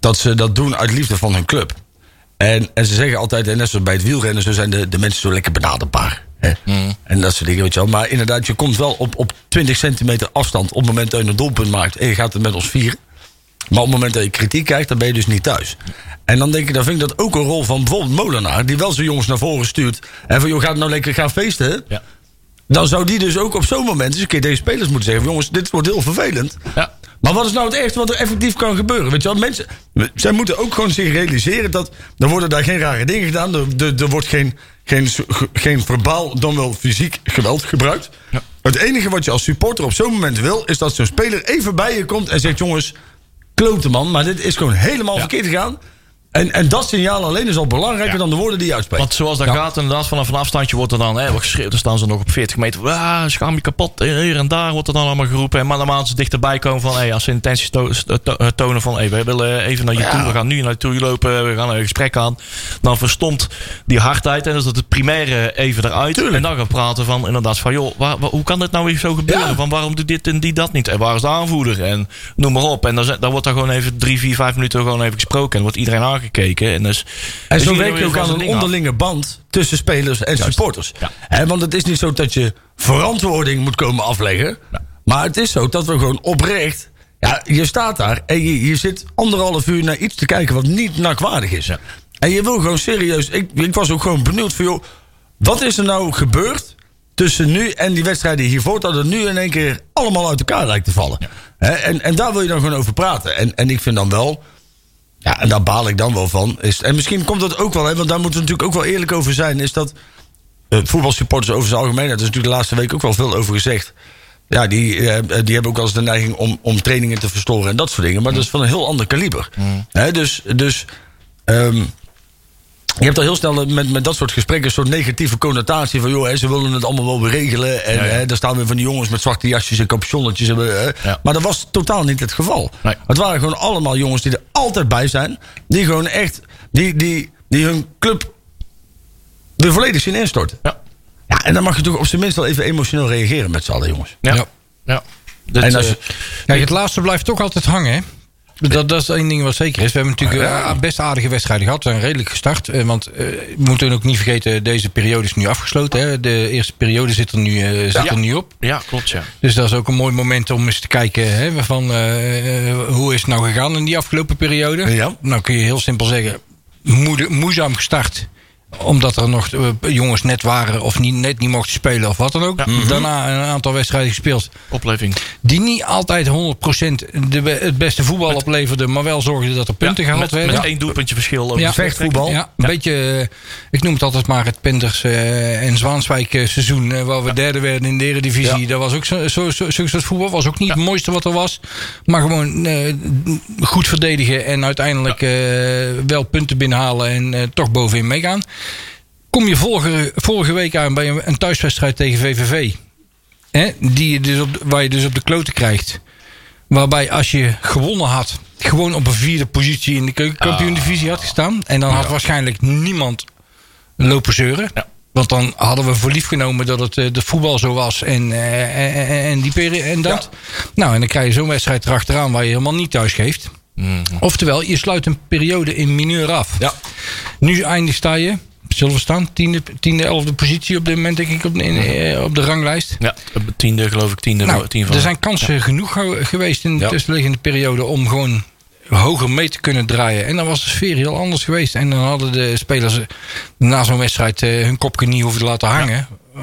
dat ze dat doen uit liefde van hun club. En, en ze zeggen altijd, en net zoals bij het wielrennen, zo zijn de, de mensen zo lekker benaderbaar. Hè? En dat soort dingen, weet je wel. Maar inderdaad, je komt wel op, op 20 centimeter afstand op het moment dat je een doelpunt maakt en je gaat het met ons vieren. Maar op het moment dat je kritiek krijgt, dan ben je dus niet thuis. En dan denk ik, dan vind ik dat ook een rol van bijvoorbeeld Molenaar, die wel zijn jongens naar voren stuurt. En van, joh, gaat nou lekker gaan feesten. Ja. Dan zou die dus ook op zo'n moment eens een keer deze spelers moeten zeggen: jongens, dit wordt heel vervelend. Ja. Maar wat is nou het ergste wat er effectief kan gebeuren? Weet je wel, mensen, zij moeten ook gewoon zich realiseren dat er worden daar geen rare dingen gedaan. Er, er, er wordt geen, geen, geen verbaal, dan wel fysiek geweld gebruikt. Ja. Het enige wat je als supporter op zo'n moment wil, is dat zo'n speler even bij je komt en zegt: jongens, klote man, maar dit is gewoon helemaal Ja. verkeerd gegaan. En, en dat signaal alleen is al belangrijker Ja. dan de woorden die je uitspreekt. Want zoals dat gaat, inderdaad, vanaf een afstandje wordt er dan hè, geschreeuwd. Dan staan ze nog op 40 meter. Ah, schaam je kapot. Hier en daar wordt er dan allemaal geroepen. En maar naarmate ze dichterbij komen van... Hey, als ze intenties to- to- eh, tonen van... Hey, we willen even naar je toe. We gaan nu naar je toe lopen. We gaan een gesprek aan. Dan verstomt die hardheid. En dan is dat het primaire even eruit. Tuurlijk. En dan gaan praten van inderdaad van... Joh, waar- waar- hoe kan dit nou weer zo gebeuren? Van waarom doet dit en die dat niet? En waar is de aanvoerder? En noem maar op. En dan, dan wordt er gewoon even drie, vier, vijf minuten gewoon even gesproken. En wordt iedereen aangekeken. En, dus, En zo zie je werk je weer ook aan een af. onderlinge band tussen spelers en supporters. Ja. Want het is niet zo dat je verantwoording moet komen afleggen. Maar het is zo dat we gewoon oprecht. Ja, je staat daar en je, je zit anderhalf uur naar iets te kijken wat niet nakwaardig is. En je wil gewoon serieus. Ik, ik was ook gewoon benieuwd van joh. Wat is er nou gebeurd tussen nu en die wedstrijden hiervoor? Dat het nu in één keer allemaal uit elkaar lijkt te vallen. En, en daar wil je dan gewoon over praten. En, en ik vind dan wel. Ja, en daar baal ik dan wel van. Is, en misschien komt dat ook wel, hè, want daar moeten we natuurlijk ook wel eerlijk over zijn. Is dat eh, voetbalsupporters over zijn algemeen, daar is natuurlijk de laatste week ook wel veel over gezegd. Ja, die, eh, die hebben ook wel eens de neiging om, om trainingen te verstoren en dat soort dingen. Maar dat is van een heel ander kaliber. Hè, dus dus ehm, je hebt al heel snel met, met dat soort gesprekken een soort negatieve connotatie van joh, hè, ze willen het allemaal wel weer regelen. En Ja, ja. Hè, daar staan weer van die jongens met zwarte jasjes en capuchonnetjes. en, Hè. Ja. Maar dat was totaal niet het geval. Nee. Het waren gewoon allemaal jongens die er altijd bij zijn. Die gewoon echt, die, die, die hun club weer volledig zien instorten. Ja. Ja, en dan mag je toch op zijn minst wel even emotioneel reageren met z'n allen, jongens. Ja. Ja. En als je- eh, Kijk, het laatste blijft toch altijd hangen, hè? Dat, dat is één ding wat zeker is. We hebben natuurlijk Ja. eh, best aardige wedstrijden gehad. We zijn redelijk gestart. eh, Want eh, we moeten ook niet vergeten, deze periode is nu afgesloten. Hè? De eerste periode zit er nu, zit Ja. er nu op. ja, klopt, ja. Dus dat is ook een mooi moment om eens te kijken hè, van, hoe is het nou gegaan in die afgelopen periode. Ja. Nou kun je heel simpel zeggen, moeizaam gestart omdat er nog eh, jongens net waren of niet, net niet mochten spelen of wat dan ook. Daarna een aantal wedstrijden gespeeld Opleving. die niet altijd 100% de, het beste voetbal opleverden, maar wel zorgden dat er punten Ja, gehaald met, werden. met één doelpuntje verschil. over Ja. de Vechtvoetbal. Ja, een beetje, eh, ik noem het altijd maar het Penders eh, en Zwaanswijk seizoen, waar we derde werden in de Eredivisie. Ja. Dat was ook zo, zo, zo, zo'n soort voetbal. Was ook niet het mooiste wat er was, maar gewoon eh, goed verdedigen en uiteindelijk eh, wel punten binnenhalen en eh, toch bovenin meegaan. Kom je vorige, vorige week aan bij een, thuiswedstrijd tegen VVV. Hè, die je dus op, waar je dus op de kloten krijgt. Waarbij als je gewonnen had, gewoon op een vierde positie in de keukenkampioen-divisie had gestaan. En dan had waarschijnlijk niemand lopen zeuren. Ja. Want dan hadden we voor lief genomen dat het eh, de voetbal zo was en, eh, en, en, die peri- en dat. Nou, en dan krijg je zo'n wedstrijd erachteraan waar je helemaal niet thuis geeft. Oftewel, je sluit een periode in mineur af. Ja. Nu eindig sta je, zullen we staan, tiende, tiende, elfde positie op dit moment denk ik op de, in, eh, op de ranglijst. Ja, tiende geloof ik, tiende, Nou, van. er zijn kansen genoeg ge- geweest in de Ja. tussenliggende periode om gewoon hoger mee te kunnen draaien. En dan was de sfeer heel anders geweest. En dan hadden de spelers na zo'n wedstrijd eh, hun kopje niet hoeven te laten hangen. Ja.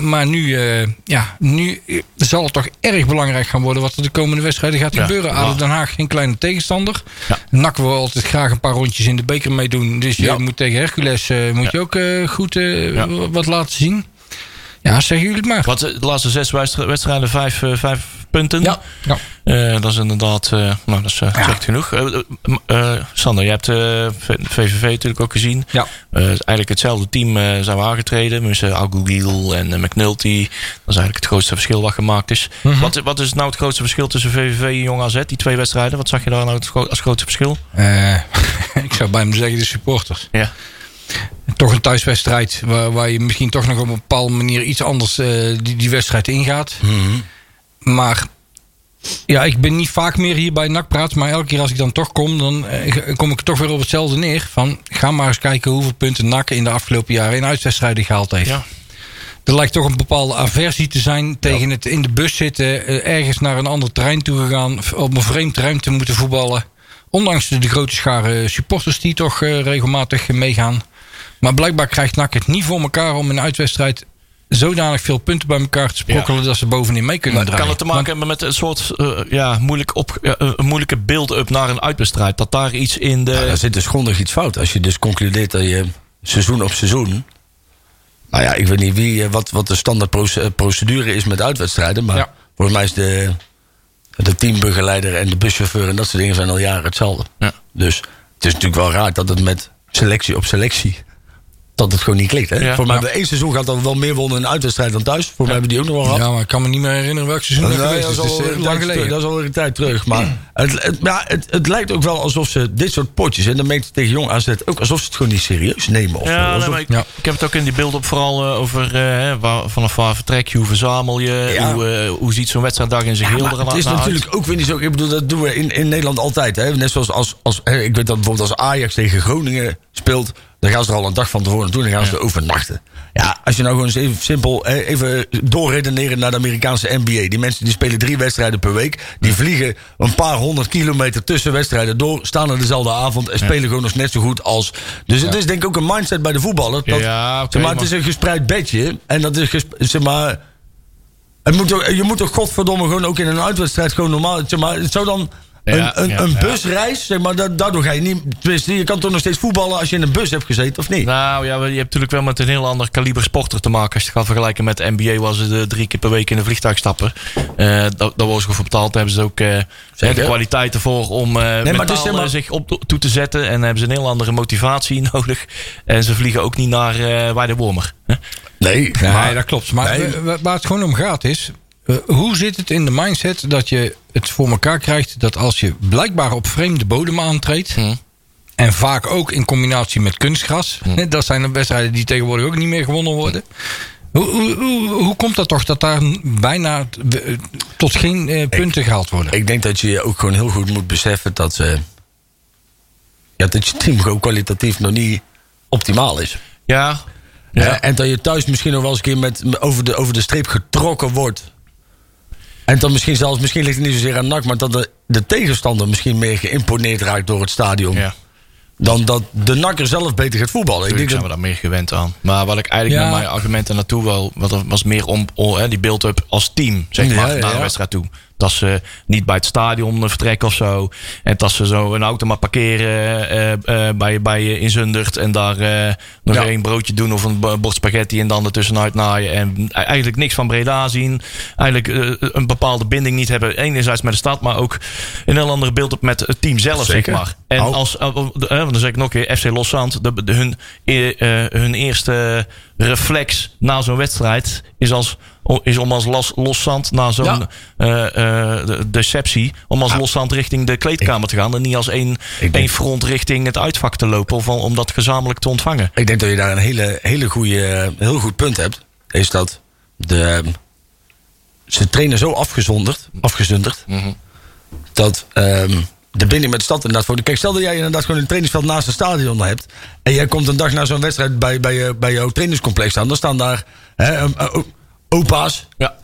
Maar nu, eh, ja, nu eh, zal het toch erg belangrijk gaan worden wat er de komende wedstrijden gaat Ja. gebeuren. ADO Den Haag geen kleine tegenstander. Ja. NAC wil altijd graag een paar rondjes in de beker meedoen. Dus je moet tegen Hercules eh, moet je ook goed wat laten zien. Ja, zeggen jullie het maar. Wat, de laatste zes wedstri- wedstrijden, vijf, eh, vijf punten. Ja. Ja. Eh, dat is inderdaad, eh, nou, dat is zegt genoeg. Sander, je hebt VVV natuurlijk ook gezien. Ja. Eigenlijk hetzelfde team zijn we aangetreden. Met uh, en uh, McNulty. Dat is eigenlijk het grootste verschil wat gemaakt is. Mhm. wat, wat is nou het grootste verschil tussen VVV en Jong AZ? Die twee wedstrijden. Wat zag je daar nou als grootste verschil? Eh, [LAUGHS] ik zou bij hem zeggen de supporters. Ja. Toch een thuiswedstrijd waar, waar je misschien toch nog op een bepaalde manier iets anders eh, die, die wedstrijd ingaat. Maar ja, ik ben niet vaak meer hier bij NAC praat, maar elke keer als ik dan toch kom, dan eh, kom ik toch weer op hetzelfde neer. Van, ga maar eens kijken hoeveel punten NAC in de afgelopen jaren in uitwedstrijden gehaald heeft. Ja. Er lijkt toch een bepaalde aversie te zijn tegen het in de bus zitten, eh, ergens naar een ander terrein toe gegaan, op een vreemd terrein te moeten voetballen. Ondanks de, de grote schare supporters die toch regelmatig meegaan. Maar blijkbaar krijgt NAC het niet voor elkaar om in een uitwedstrijd zodanig veel punten bij elkaar te sprokkelen dat ze bovenin mee kunnen draaien. kan het te maken hebben met een soort eh, ja, moeilijk op, ja, een moeilijke build-up naar een uitwedstrijd? Dat daar iets in de. Ja, daar zit dus grondig iets fout. Als je dus concludeert dat je seizoen op seizoen. Nou ja, ik weet niet wie, eh, wat, wat de standaard proce- procedure is met uitwedstrijden. Maar Ja. volgens mij is de, de teambegeleider en de buschauffeur en dat soort dingen zijn al jaren hetzelfde. Ja. Dus het is natuurlijk wel raar dat het met selectie op selectie. Dat het gewoon niet klikt. Hè? Ja. Voor mij Ja. hebben we één seizoen gehad dat we wel meer wonnen in uitwedstrijd dan thuis. Voor mij hebben die ook nog wel gehad. Ja, maar ik kan me niet meer herinneren welk seizoen dat geweest dat is. is Het al is een eh, lang tijd geleden. terug. Dat is al een tijd terug. Maar het, het, ja, het, het lijkt ook wel alsof ze dit soort potjes... en dan meent ze tegen Jong AZ ook alsof ze het gewoon niet serieus nemen. Of zo. Ja, Alsof- ik, Ja. ik heb het ook in die beeld op vooral eh, over eh, hè, waar, vanaf waar vertrek je, hoe verzamel je, Ja. hoe, hoe ziet zo'n wedstrijddag in zijn Ja, geheel maar er het is uit? natuurlijk ook weer niet zo. Ik bedoel, dat doen we in, in Nederland altijd. Hè? Net zoals als, als hè, ik weet dat bijvoorbeeld als Ajax tegen Groningen speelt, dan gaan ze er al een dag van tevoren naartoe en dan gaan ze er overnachten. Ja, als je nou gewoon eens even simpel hè, even doorredeneren naar de Amerikaanse NBA. Die mensen die spelen drie wedstrijden per week. Die vliegen een paar honderd kilometer tussen wedstrijden door, staan er dezelfde avond en spelen gewoon nog net zo goed als. Dus het is denk ik ook een mindset bij de voetballer. Dat, Ja, zeg maar, het is een gespreid bedje en dat is zeg maar. Het moet je moet toch godverdomme gewoon ook in een uitwedstrijd gewoon normaal. Zeg maar, het zou dan Ja, een, ja, een ja. busreis, zeg maar, da- daardoor ga je niet. Je kan toch nog steeds voetballen als je in een bus hebt gezeten, of niet? Nou ja, je hebt natuurlijk wel met een heel ander kaliber sporter te maken. Als je het gaat vergelijken met de NBA, waar ze drie keer per week in een vliegtuig stappen. Eh daar, daar worden ze goed voor betaald. Daar hebben ze ook eh, de kwaliteit ervoor om eh zeg maar- eh, zich op toe te zetten. En hebben ze een heel andere motivatie [LAUGHS] nodig. En ze vliegen ook niet naar eh waar de Wormer. hè? Nee, Nee, dat klopt. Maar Nee. waar het gewoon om gaat is... eh, hoe zit het in de mindset dat je het voor elkaar krijgt... dat als je blijkbaar op vreemde bodem aantreedt... Hm. en vaak ook in combinatie met kunstgras... hè, dat zijn de wedstrijden die tegenwoordig ook niet meer gewonnen worden... Hoe, hoe, hoe, hoe komt dat toch dat daar bijna eh, tot geen eh, punten gehaald worden? Ik denk dat je ook gewoon heel goed moet beseffen dat ze. Ja, dat je team gewoon kwalitatief nog niet optimaal is. Ja. Ja. Ja. en dat je thuis misschien nog wel eens een keer met, over, de, over de streep getrokken wordt. En dan misschien zelfs, misschien ligt het niet zozeer aan NAC, maar dat de, de tegenstander misschien meer geïmponeerd raakt door het stadion. ja. Dan dat de NAC er zelf beter gaat voetballen. Ik Natuurlijk denk zijn dat, we daar meer gewend aan. Maar wat ik eigenlijk Ja. met mijn argumenten naartoe wil, wat was meer om, hè, die build-up als team, zeg maar, naar de wedstrijd toe. Dat ze niet bij het stadion eh, vertrekken of zo. En dat ze zo een auto maar parkeren eh, eh, bij, bij je in Zundert. En daar nog Ja. één broodje doen of een bo- bord spaghetti en dan ertussenuit naaien. En eigenlijk niks van Breda zien. Eigenlijk een bepaalde binding niet hebben. Enerzijds met de stad, maar ook een heel andere beeld op met het team zelf, Zeker. zeg maar. En als, want dan zeg ik nog een keer, FC Loszand, de, de, hun, eh, hun eerste reflex na zo'n wedstrijd is, als, is om als los, loszand na zo'n Ja. eh, eh, de- deceptie, om als loszand richting de kleedkamer te gaan en niet als één, denk- één front richting het uitvak te lopen of om dat gezamenlijk te ontvangen. ik denk dat je daar een hele, hele goede, heel goed punt hebt. Is dat de, ze trainen zo afgezonderd, afgezonderd. Dat ehm, de binding met de stad inderdaad voor. Kijk, stel dat jij inderdaad gewoon een trainingsveld naast het stadion hebt. En jij komt een dag na zo'n wedstrijd bij, bij, bij jouw trainingscomplex staan. Dan staan daar hè, opa's. Ja.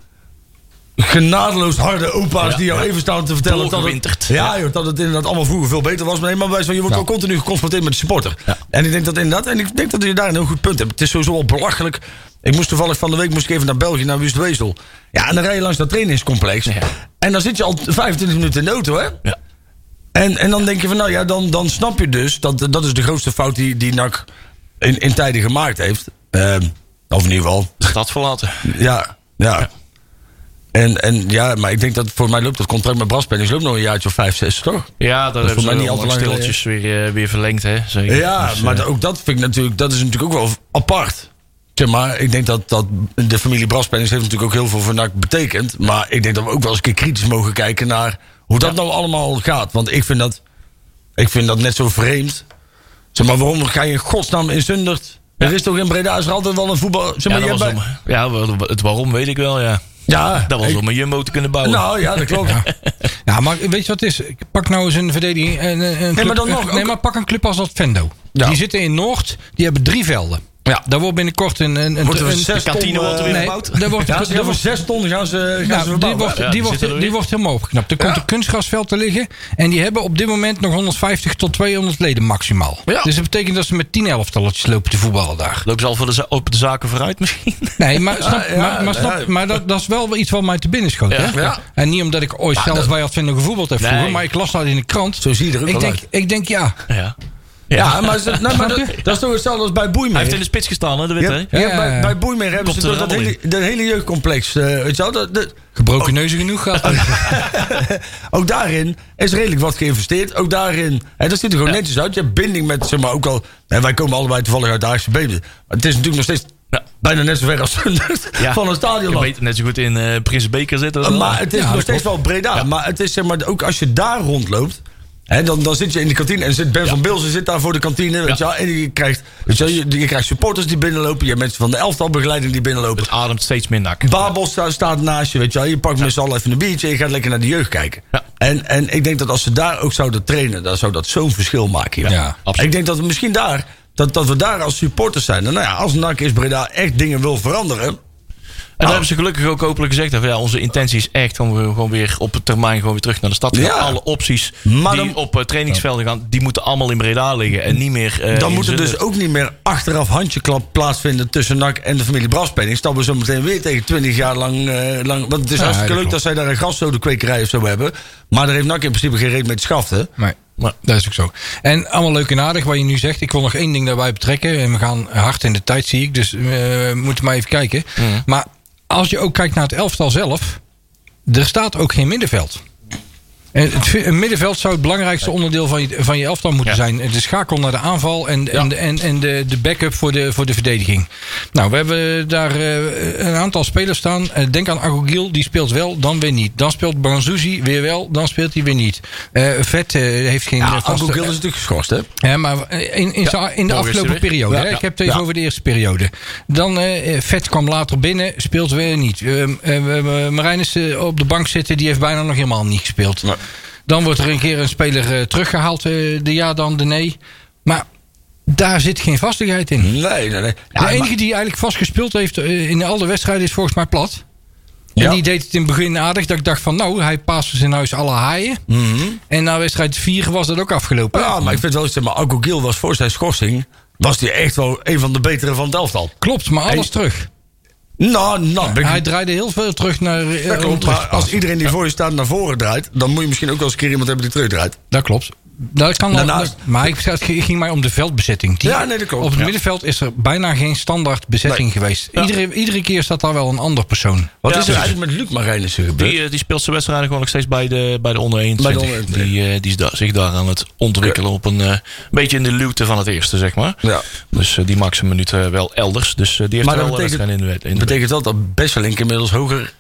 Genadeloos harde opa's Ja, die jou ja. even staan te vertellen dat het, ja, joh, dat het inderdaad allemaal vroeger veel beter was. Maar, nee, maar wij, je wordt wel continu geconfronteerd met de supporter. En ik denk dat inderdaad, en ik denk dat je daar een heel goed punt hebt. Het is sowieso wel belachelijk. Ik moest toevallig van de week moest ik even naar België, naar Wustwezel. Ja, en dan rij je langs dat trainingscomplex. En dan zit je al 25 minuten in de auto, hè? Ja. En, en dan denk je van, nou ja, dan, dan snap je dus dat dat is de grootste fout die, die NAC in, in tijden gemaakt heeft. Ehm, of in ieder geval, De stad verlaten. ja, ja. En, en ja, maar ik denk dat voor mij loopt dat contract met Braspenning loopt nog een jaartje of vijf, zes, toch? Ja, dat, is hebben voor mij niet al te lang stilletjes weer, eh, weer verlengd, hè? Zeker. Ja, Dus, maar eh, ook dat vind ik natuurlijk, dat is natuurlijk ook wel apart. Zeg maar, ik denk dat, dat de familie Braspennings heeft natuurlijk ook heel veel voor NAC betekend. Maar ik denk dat we ook wel eens een keer kritisch mogen kijken naar hoe dat nou allemaal gaat. Want ik vind dat, ik vind dat net zo vreemd. Zeg maar, waarom ga je in godsnaam in Zundert? Er is toch in Breda is er altijd wel een voetbal... Zeg maar, ja, jij dat was bij- om, ja, het waarom weet ik wel, ja. ja, Dat was ik- om een Jumbo te kunnen bouwen. Nou ja, dat klopt. [LAUGHS] Ja, maar weet je wat het is? Pak nou eens een verdediging. Een, een club, maar dan nog nee, maar pak een club als dat Vendo. Ja. Die zitten in Noord, die hebben drie velden. Ja, daar wordt binnenkort een... een, een, Wordt er een- kantine wordt er weer eh, nee, gebouwd. [LAUGHS] daar wordt, Ja, daar voor zes ton gaan ze, gaan Nou, ze die verbouwen. wordt, Ja, die, wordt, die wordt helemaal opgeknapt. Er komt een kunstgrasveld te liggen. En die hebben op dit moment nog 150 tot 200 leden maximaal. Ja. Dus dat betekent dat ze met 10 elftalletjes lopen te voetballen daar. Lopen ze al voor de, op de zaken vooruit misschien? [LAUGHS] Nee, maar, snap, ja, maar, maar, snap, maar dat, dat is wel iets wat mij te binnen schoot. Hè? En niet omdat ik ooit zelf bij Advent nog gevoetbald heb vroeger. Nee. Maar ik las dat in de krant. Zo zie je er ook ik denk, uit. ik denk ja. ja. Ja, maar, ze- nou, maar [LAUGHS] dat, dat is toch hetzelfde als bij Hij Boeimeer. heeft in de spits gestaan, hè, de witte. Ja, hè? ja, Ja. bij, bij Boeimeer hebben Komt ze dat, dat, hele, dat hele jeugdcomplex. eh, weet je wel, dat, dat- Gebroken neuzen genoeg gehad. [LAUGHS] ook daarin is redelijk wat geïnvesteerd. Ook daarin, hè, dat ziet er gewoon Ja. netjes uit. Je hebt binding met, zeg maar, ook al... Hè, wij komen allebei toevallig uit de Haagse Benen. Maar het is natuurlijk nog steeds Ja. bijna net zo ver als Ja. van een stadion. Je weet net zo goed in eh Prinsenbeker zitten. Maar het is Ja, nog dat steeds wel Breda. Maar het is zeg maar, ook als je daar rondloopt. Dan, dan zit je in de kantine en zit Ben van Bilzen zit daar voor de kantine. Weet je, en je krijgt, weet je, je, je krijgt supporters die binnenlopen. Je hebt mensen van de elftalbegeleiding die binnenlopen. Het ademt steeds. Babel sta- staat naast je, weet je. Je pakt met z'n allen even een biertje je gaat lekker naar de jeugd kijken. En, en ik denk dat als ze daar ook zouden trainen, dan zou dat zo'n verschil maken. Ja, absoluut. Ik denk dat we misschien daar, dat, dat we daar als supporters zijn. En nou ja, als NAC is Breda echt dingen wil veranderen. En daar hebben ze gelukkig ook openlijk gezegd. dat, Ja, onze intentie is echt om we gewoon weer op termijn gewoon weer terug naar de stad te gaan. Ja. Alle opties Maar die dan- op eh, trainingsvelden gaan, die moeten allemaal in Breda liggen. En niet meer. eh, Dan moet er dus ook niet meer achteraf handjeklap plaatsvinden tussen NAC en de familie Braspenning. Stappen we zo meteen weer tegen 20 jaar lang. eh, lang want het is Ja, hartstikke leuk klopt. dat zij daar een graszodekwekerij of zo hebben. Maar daar heeft NAC in principe geen reet mee te schaften. Nee. Maar- Dat is ook zo. En allemaal leuk en aardig wat je nu zegt. Ik wil nog één ding daarbij betrekken. En we gaan hard in de tijd, zie ik. Dus eh, we moeten maar even kijken. Maar als je ook kijkt naar het elftal zelf. Er staat ook geen middenveld. En het, middenveld zou het belangrijkste onderdeel van je, van je elftal moeten Ja. zijn. De schakel naar de aanval en, en, de- en, en de, de backup voor de, voor de verdediging. Nou, we hebben daar eh, een aantal spelers staan. Eh, denk aan Agogil, die speelt wel, dan weer niet. Dan speelt Banzuzi weer wel, dan speelt hij weer niet. Eh, Vet eh, heeft geen Ja, eh, vaste- Agogil is natuurlijk geschorst, hè? ja, maar in, in, in de afgelopen periode. Hè? Ik heb het even over de eerste periode. Dan eh Vet kwam later binnen, speelt weer niet. Eh, eh, Marijnis eh, op de bank zitten, die heeft bijna nog helemaal niet gespeeld. Nee. Dan wordt er een keer een speler eh, teruggehaald, eh, de ja dan de nee. Maar daar zit geen vastigheid in. Nee, nee, nee. De enige die eigenlijk vast gespeeld heeft eh, in al de wedstrijden is volgens mij plat. En Ja. die deed het in het begin aardig. Dat ik dacht van nou, hij paste in huis alle haaien. En na wedstrijd 4 was dat ook afgelopen. Ja, maar ik vind wel, zeg maar, Agogil was voor zijn schorsing... was hij echt wel een van de betere van het elftal. Klopt, maar alles terug. Nou, nou, Hij draaide heel veel terug naar eh, dat om klopt. terug Maar te als iedereen die voor je staat naar voren draait... dan moet je misschien ook wel eens een keer iemand hebben die terugdraait. Dat klopt. Dat kan wel, Daarnaast- maar ik, het ging mij om de veldbezetting. Die- Ja, nee, dat klopt. Op het Ja. middenveld is er bijna geen standaard bezetting Nee. geweest. Ja. Iedere, iedere keer staat daar wel een ander persoon. Wat Ja, is er dus- eigenlijk met Luc Marijnissen gebeurd? Die, eh, die speelt zijn wedstrijden gewoon nog steeds bij de, bij de onder 21. Bij de onder 21. Die, eh, die is daar, zich daar aan het ontwikkelen op een eh, beetje in de luwte van het eerste, zeg maar. Ja. Dus die maakt zijn minuten wel elders. Dus die heeft Maar wel dat betekent- in de, in de betekent wel dat Besselink inmiddels hoger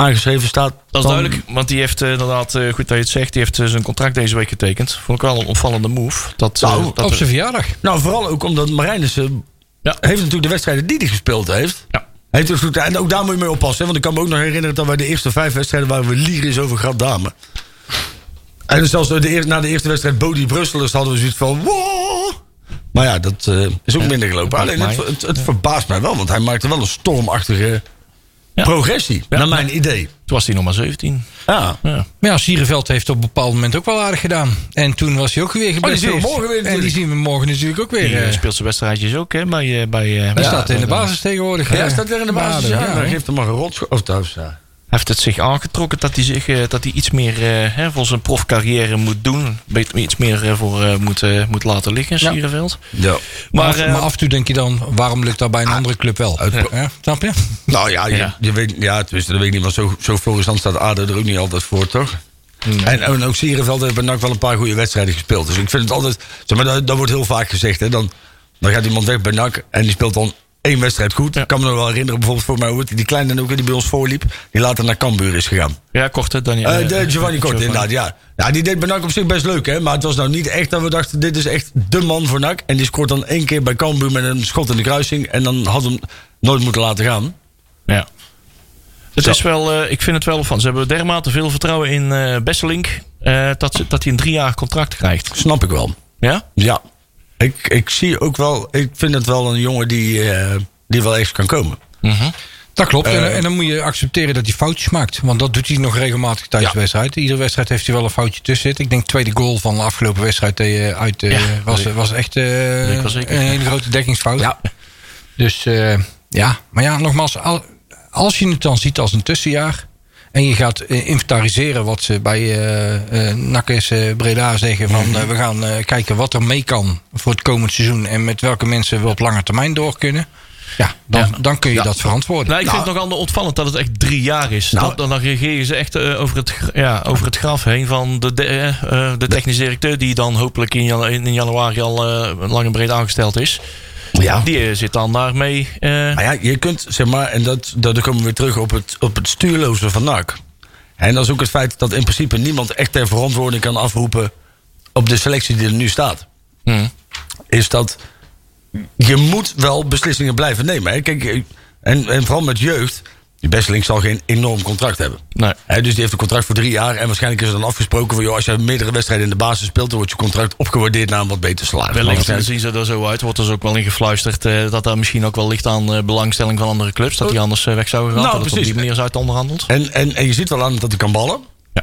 aangeschreven staat. Dat is dan- duidelijk, want die heeft eh, inderdaad, eh, goed dat je het zegt, die heeft eh, zijn contract deze week getekend. Vond ik wel een opvallende move. Dat, eh, Nou, dat op er- zijn verjaardag. Nou, vooral ook omdat Marijnissen Ja. heeft natuurlijk de wedstrijden die hij gespeeld heeft. Ja. Heeft dus goed, en ook daar moet je mee oppassen. hè, Want ik kan me ook nog herinneren dat wij de eerste vijf wedstrijden waren we lyrisch over Grad Dame. En zelfs de eer- na de eerste wedstrijd Bodie Brusselers hadden we zoiets van. Wow! Maar ja, dat eh, is ook minder gelopen. Alleen het, het, het verbaast mij wel, want hij maakte wel een stormachtige Ja. progressie, Ja. naar mijn idee. Toen was hij nog maar 17. Ja. Ja. Maar ja, Sierenveld heeft op een bepaald moment ook wel aardig gedaan. En toen was hij ook weer geblesseerd. zien we morgen weer En die zien we morgen natuurlijk ook weer. Die eh, eh, speelt zijn wedstrijdjes ook hè, bij... eh, bij hij bij- staat in de basis tegenwoordig. Ja, hij staat weer in de basis. Ja, dan geeft hem maar een rotscho... Of thuis, ja. Hij heeft het zich aangetrokken dat hij, zich, eh, dat hij iets meer eh, hè, voor zijn profcarrière moet doen. Beter, iets meer eh, voor eh, moet, moet laten liggen, Ja. Sierenveld. ja. Maar, Maar, af, maar af en toe denk je dan, waarom lukt dat bij een andere club wel? uit- Ja, snap je? Nou ja, je, Ja. je weet, ja, tenminste, dat weet ik niet, maar zo, zo Florisant staat ADO er ook niet altijd voor, toch? En, en ook Sierenveld heeft bij NAC wel een paar goede wedstrijden gespeeld. Dus ik vind het altijd, zeg maar, dat, dat wordt heel vaak gezegd, hè. Dan, dan gaat iemand weg bij NAC en die speelt dan één wedstrijd goed. Ik kan me nog wel herinneren, bijvoorbeeld voor mij, die, kleine ook die bij ons voorliep, die later naar Cambuur is gegaan. Ja, korte Daniel. Eh, de Giovanni Kort, inderdaad, ja. ja. Die deed bij NAC op zich best leuk, hè. Maar het was nou niet echt dat we dachten, dit is echt de man voor NAC. En die scoort dan één keer bij Cambuur met een schot in de kruising. En dan had hem nooit moeten laten gaan. Ja. Het Zo. is wel, eh, ik vind het wel van. Ze hebben dermate veel vertrouwen in eh Besselink. dat, dat hij een drie jaar contract krijgt. Snap ik wel. Ja? Ja. Ik, ik zie ook wel, ik vind het wel een jongen die, eh, die wel echt kan komen. Dat klopt. Eh, en, en dan moet je accepteren dat hij foutjes maakt. Want dat doet hij nog regelmatig tijdens Ja. de wedstrijd. Iedere wedstrijd heeft hij wel een foutje tussen zitten. Ik denk tweede goal van de afgelopen wedstrijd eh, uit Ja, was, was echt een hele grote dekkingsfout. Ja. Dus ja, maar ja, nogmaals, al- als je het dan ziet als een tussenjaar. En je gaat eh, inventariseren wat ze bij eh eh Nakkes Breda zeggen. Van eh, we gaan kijken wat er mee kan voor het komend seizoen. En met welke mensen we op lange termijn door kunnen. Ja, dan, Ja. dan kun je dat verantwoorden. Nou, ik vind het nogal opvallend dat het echt drie jaar is. Nou- dan, dan, reageren ze echt over, het, ja, over het graf heen van de, de, de technische directeur... die dan hopelijk in, in januari al lang en breed aangesteld is. Ja. Die eh, zit dan daarmee... eh Maar ja, je kunt, zeg maar, en dat, dat dan komen we weer terug op het, op het stuurloze van NAC. En dat is ook het feit dat in principe niemand echt ter verantwoording kan afroepen op de selectie die er nu staat. hm. Is dat je moet wel beslissingen blijven nemen. Hè? Kijk, eh, en, en vooral met jeugd, die Besseling zal geen enorm contract hebben. Nee. Dus die heeft een contract voor drie jaar. En waarschijnlijk is er dan afgesproken van... Joh, als je meerdere wedstrijden in de basis speelt... dan wordt je contract opgewaardeerd naar een wat beter salaris. Wellicht zien ze er zo uit. Wordt er dus ook wel in gefluisterd eh, dat daar misschien ook wel ligt aan eh, belangstelling van andere clubs. Dat die anders eh, weg zouden gaan. Nou, dat het op die precies. manier is uit onderhandeld. En, en, en je ziet wel aan dat hij kan ballen.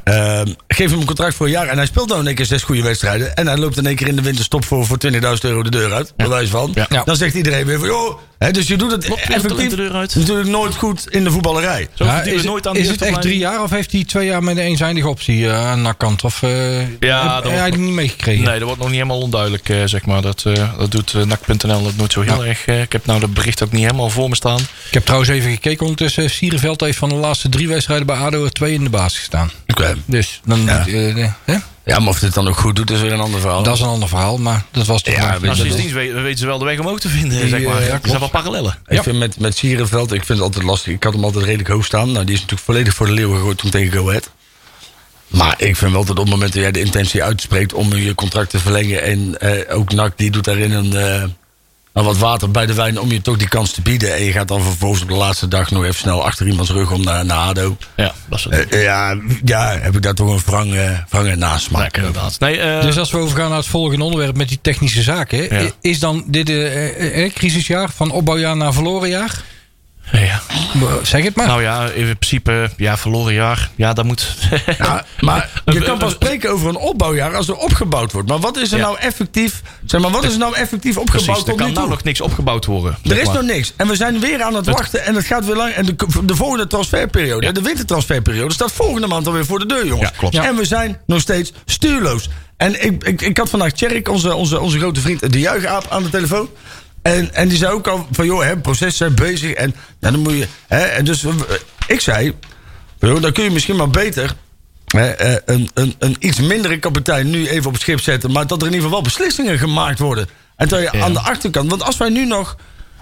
Ja. Ehm, geef hem een contract voor een jaar en hij speelt nou in één keer zes goede wedstrijden. En hij loopt in één keer in de winterstop voor, voor 20.000 euro de deur uit. Bij wijze van. Ja. Ja. Dan zegt iedereen weer van joh. Hè, dus je doet het Klopt, effectief de deur uit. natuurlijk nooit goed in de voetballerij. Zo Ja, is we nooit aan is het echt drie jaar of heeft hij twee jaar met een eenzijdige optie eh, aan de kant? Of uh, Ja, heb dat die niet meegekregen? Nee, dat wordt nog niet helemaal onduidelijk, eh, zeg maar. Dat, eh, dat doet uh, NAC.nl dat nooit zo heel erg. eh, ik heb nou dat bericht ook niet helemaal voor me staan. Ik heb trouwens even gekeken ondertussen. Sierenveld heeft van de laatste drie wedstrijden bij ADO er twee in de basis gestaan. Oké. Dus dan, Ja. eh, eh, hè? Ja, maar of dit dan ook goed doet, is weer een ander verhaal. dat is een ander verhaal. Maar dat was toch Ja, maar- weet Nou, sindsdien weten, ze wel de weg omhoog te vinden, Die, zeg maar. eh, ja, er zijn wel parallellen. Ik vind met, met Sierenveld, ik vind het altijd lastig. Ik had hem altijd redelijk hoog staan. Nou, die is natuurlijk volledig voor de leeuwen gegooid toen tegen Go Ahead. Maar ik vind wel dat op het moment dat jij de intentie uitspreekt om je contract te verlengen. En eh, ook NAC die doet daarin een, eh, een wat water bij de wijn om je toch die kans te bieden. En je gaat dan vervolgens op de laatste dag nog even snel achter iemands rug om naar, naar ADO. Ja, dat is het. Eh, ja, ja, heb ik daar toch een wrange, wrange nasmaak. Ja, inderdaad. Nee, eh, Dus als we overgaan naar het volgende onderwerp met die technische zaken. Ja. Is dan dit een uh, crisisjaar van opbouwjaar naar verloren jaar? Ja. Zeg het maar. Nou ja, in principe, ja, verloren jaar. Ja, dat moet. [LAUGHS] Ja, maar [LAUGHS] je kan pas spreken over een opbouwjaar als er opgebouwd wordt. Maar wat is er Ja. nou effectief, zeg maar, wat is er nou effectief Precies, opgebouwd er tot kan nu nou nog niks opgebouwd worden. Er is maar. nog niks. En we zijn weer aan het wachten. En het gaat weer lang. En de, de volgende transferperiode, Ja. de wintertransferperiode, staat volgende maand alweer voor de deur, jongens. Ja, klopt. En we zijn nog steeds stuurloos. En ik, ik, ik had vandaag Tjerk, onze, onze, onze grote vriend, de juichaap, aan de telefoon. En, en die zei ook al van, joh, hè, proces zijn bezig. En dan moet je. Hè, en dus eh, ik zei, joh, dan kun je misschien maar beter. hè, eh, een, een, een iets mindere kapitein nu even op het schip zetten. Maar dat er in ieder geval wel beslissingen gemaakt worden. En dat je Ja. aan de achterkant. Want als wij nu nog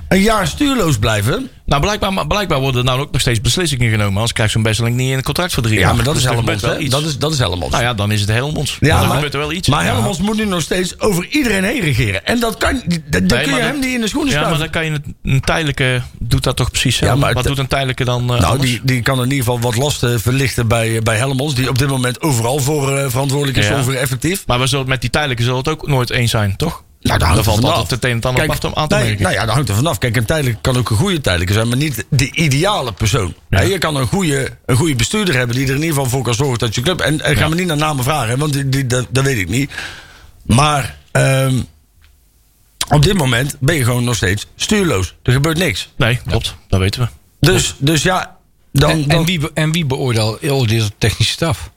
een jaar stuurloos blijven. Nou, blijkbaar, blijkbaar worden er nou ook nog steeds beslissingen genomen. Anders krijgt zo'n Besseling niet in een contract voor drie Ja, maar dat Dus is iets. Dat is, dat is. Nou ja, dan is het Helmonds. Ja, dan maar- gebeurt er wel iets. Maar Ja. Helmond moet nu nog steeds over iedereen heen regeren. En dat kan, dat, Nee, kun je hem niet in de schoenen Ja, maar schuiven. dan kan je een tijdelijke doet dat toch precies. Ja, maar Wat doet een tijdelijke dan eh, Nou, anders? die, die kan in ieder geval wat lasten verlichten bij, bij Helmonds. Die op dit moment overal voor eh, verantwoordelijk is Ja. over effectief. Maar we zullen met die tijdelijke zullen het ook nooit eens zijn, toch? Nou, daar Dan hangt valt er altijd vanaf. het een en ander Kijk, apart om aan te nee, merken. Nou ja, dat hangt er vanaf. Kijk, een tijdelijk kan ook een goede tijdelijke zijn, maar niet de ideale persoon. Ja. Je kan een goede, een goede bestuurder hebben die er in ieder geval voor kan zorgen dat je club. En, en ga Ja. me niet naar namen vragen, want die, die, dat, dat weet ik niet. Maar ehm, op dit moment ben je gewoon nog steeds stuurloos. Er gebeurt niks. Nee, klopt. Dat weten we. Dus, dus ja, dan. en, dan en, wie, be- en wie beoordeelt beoordeelt de technische staf?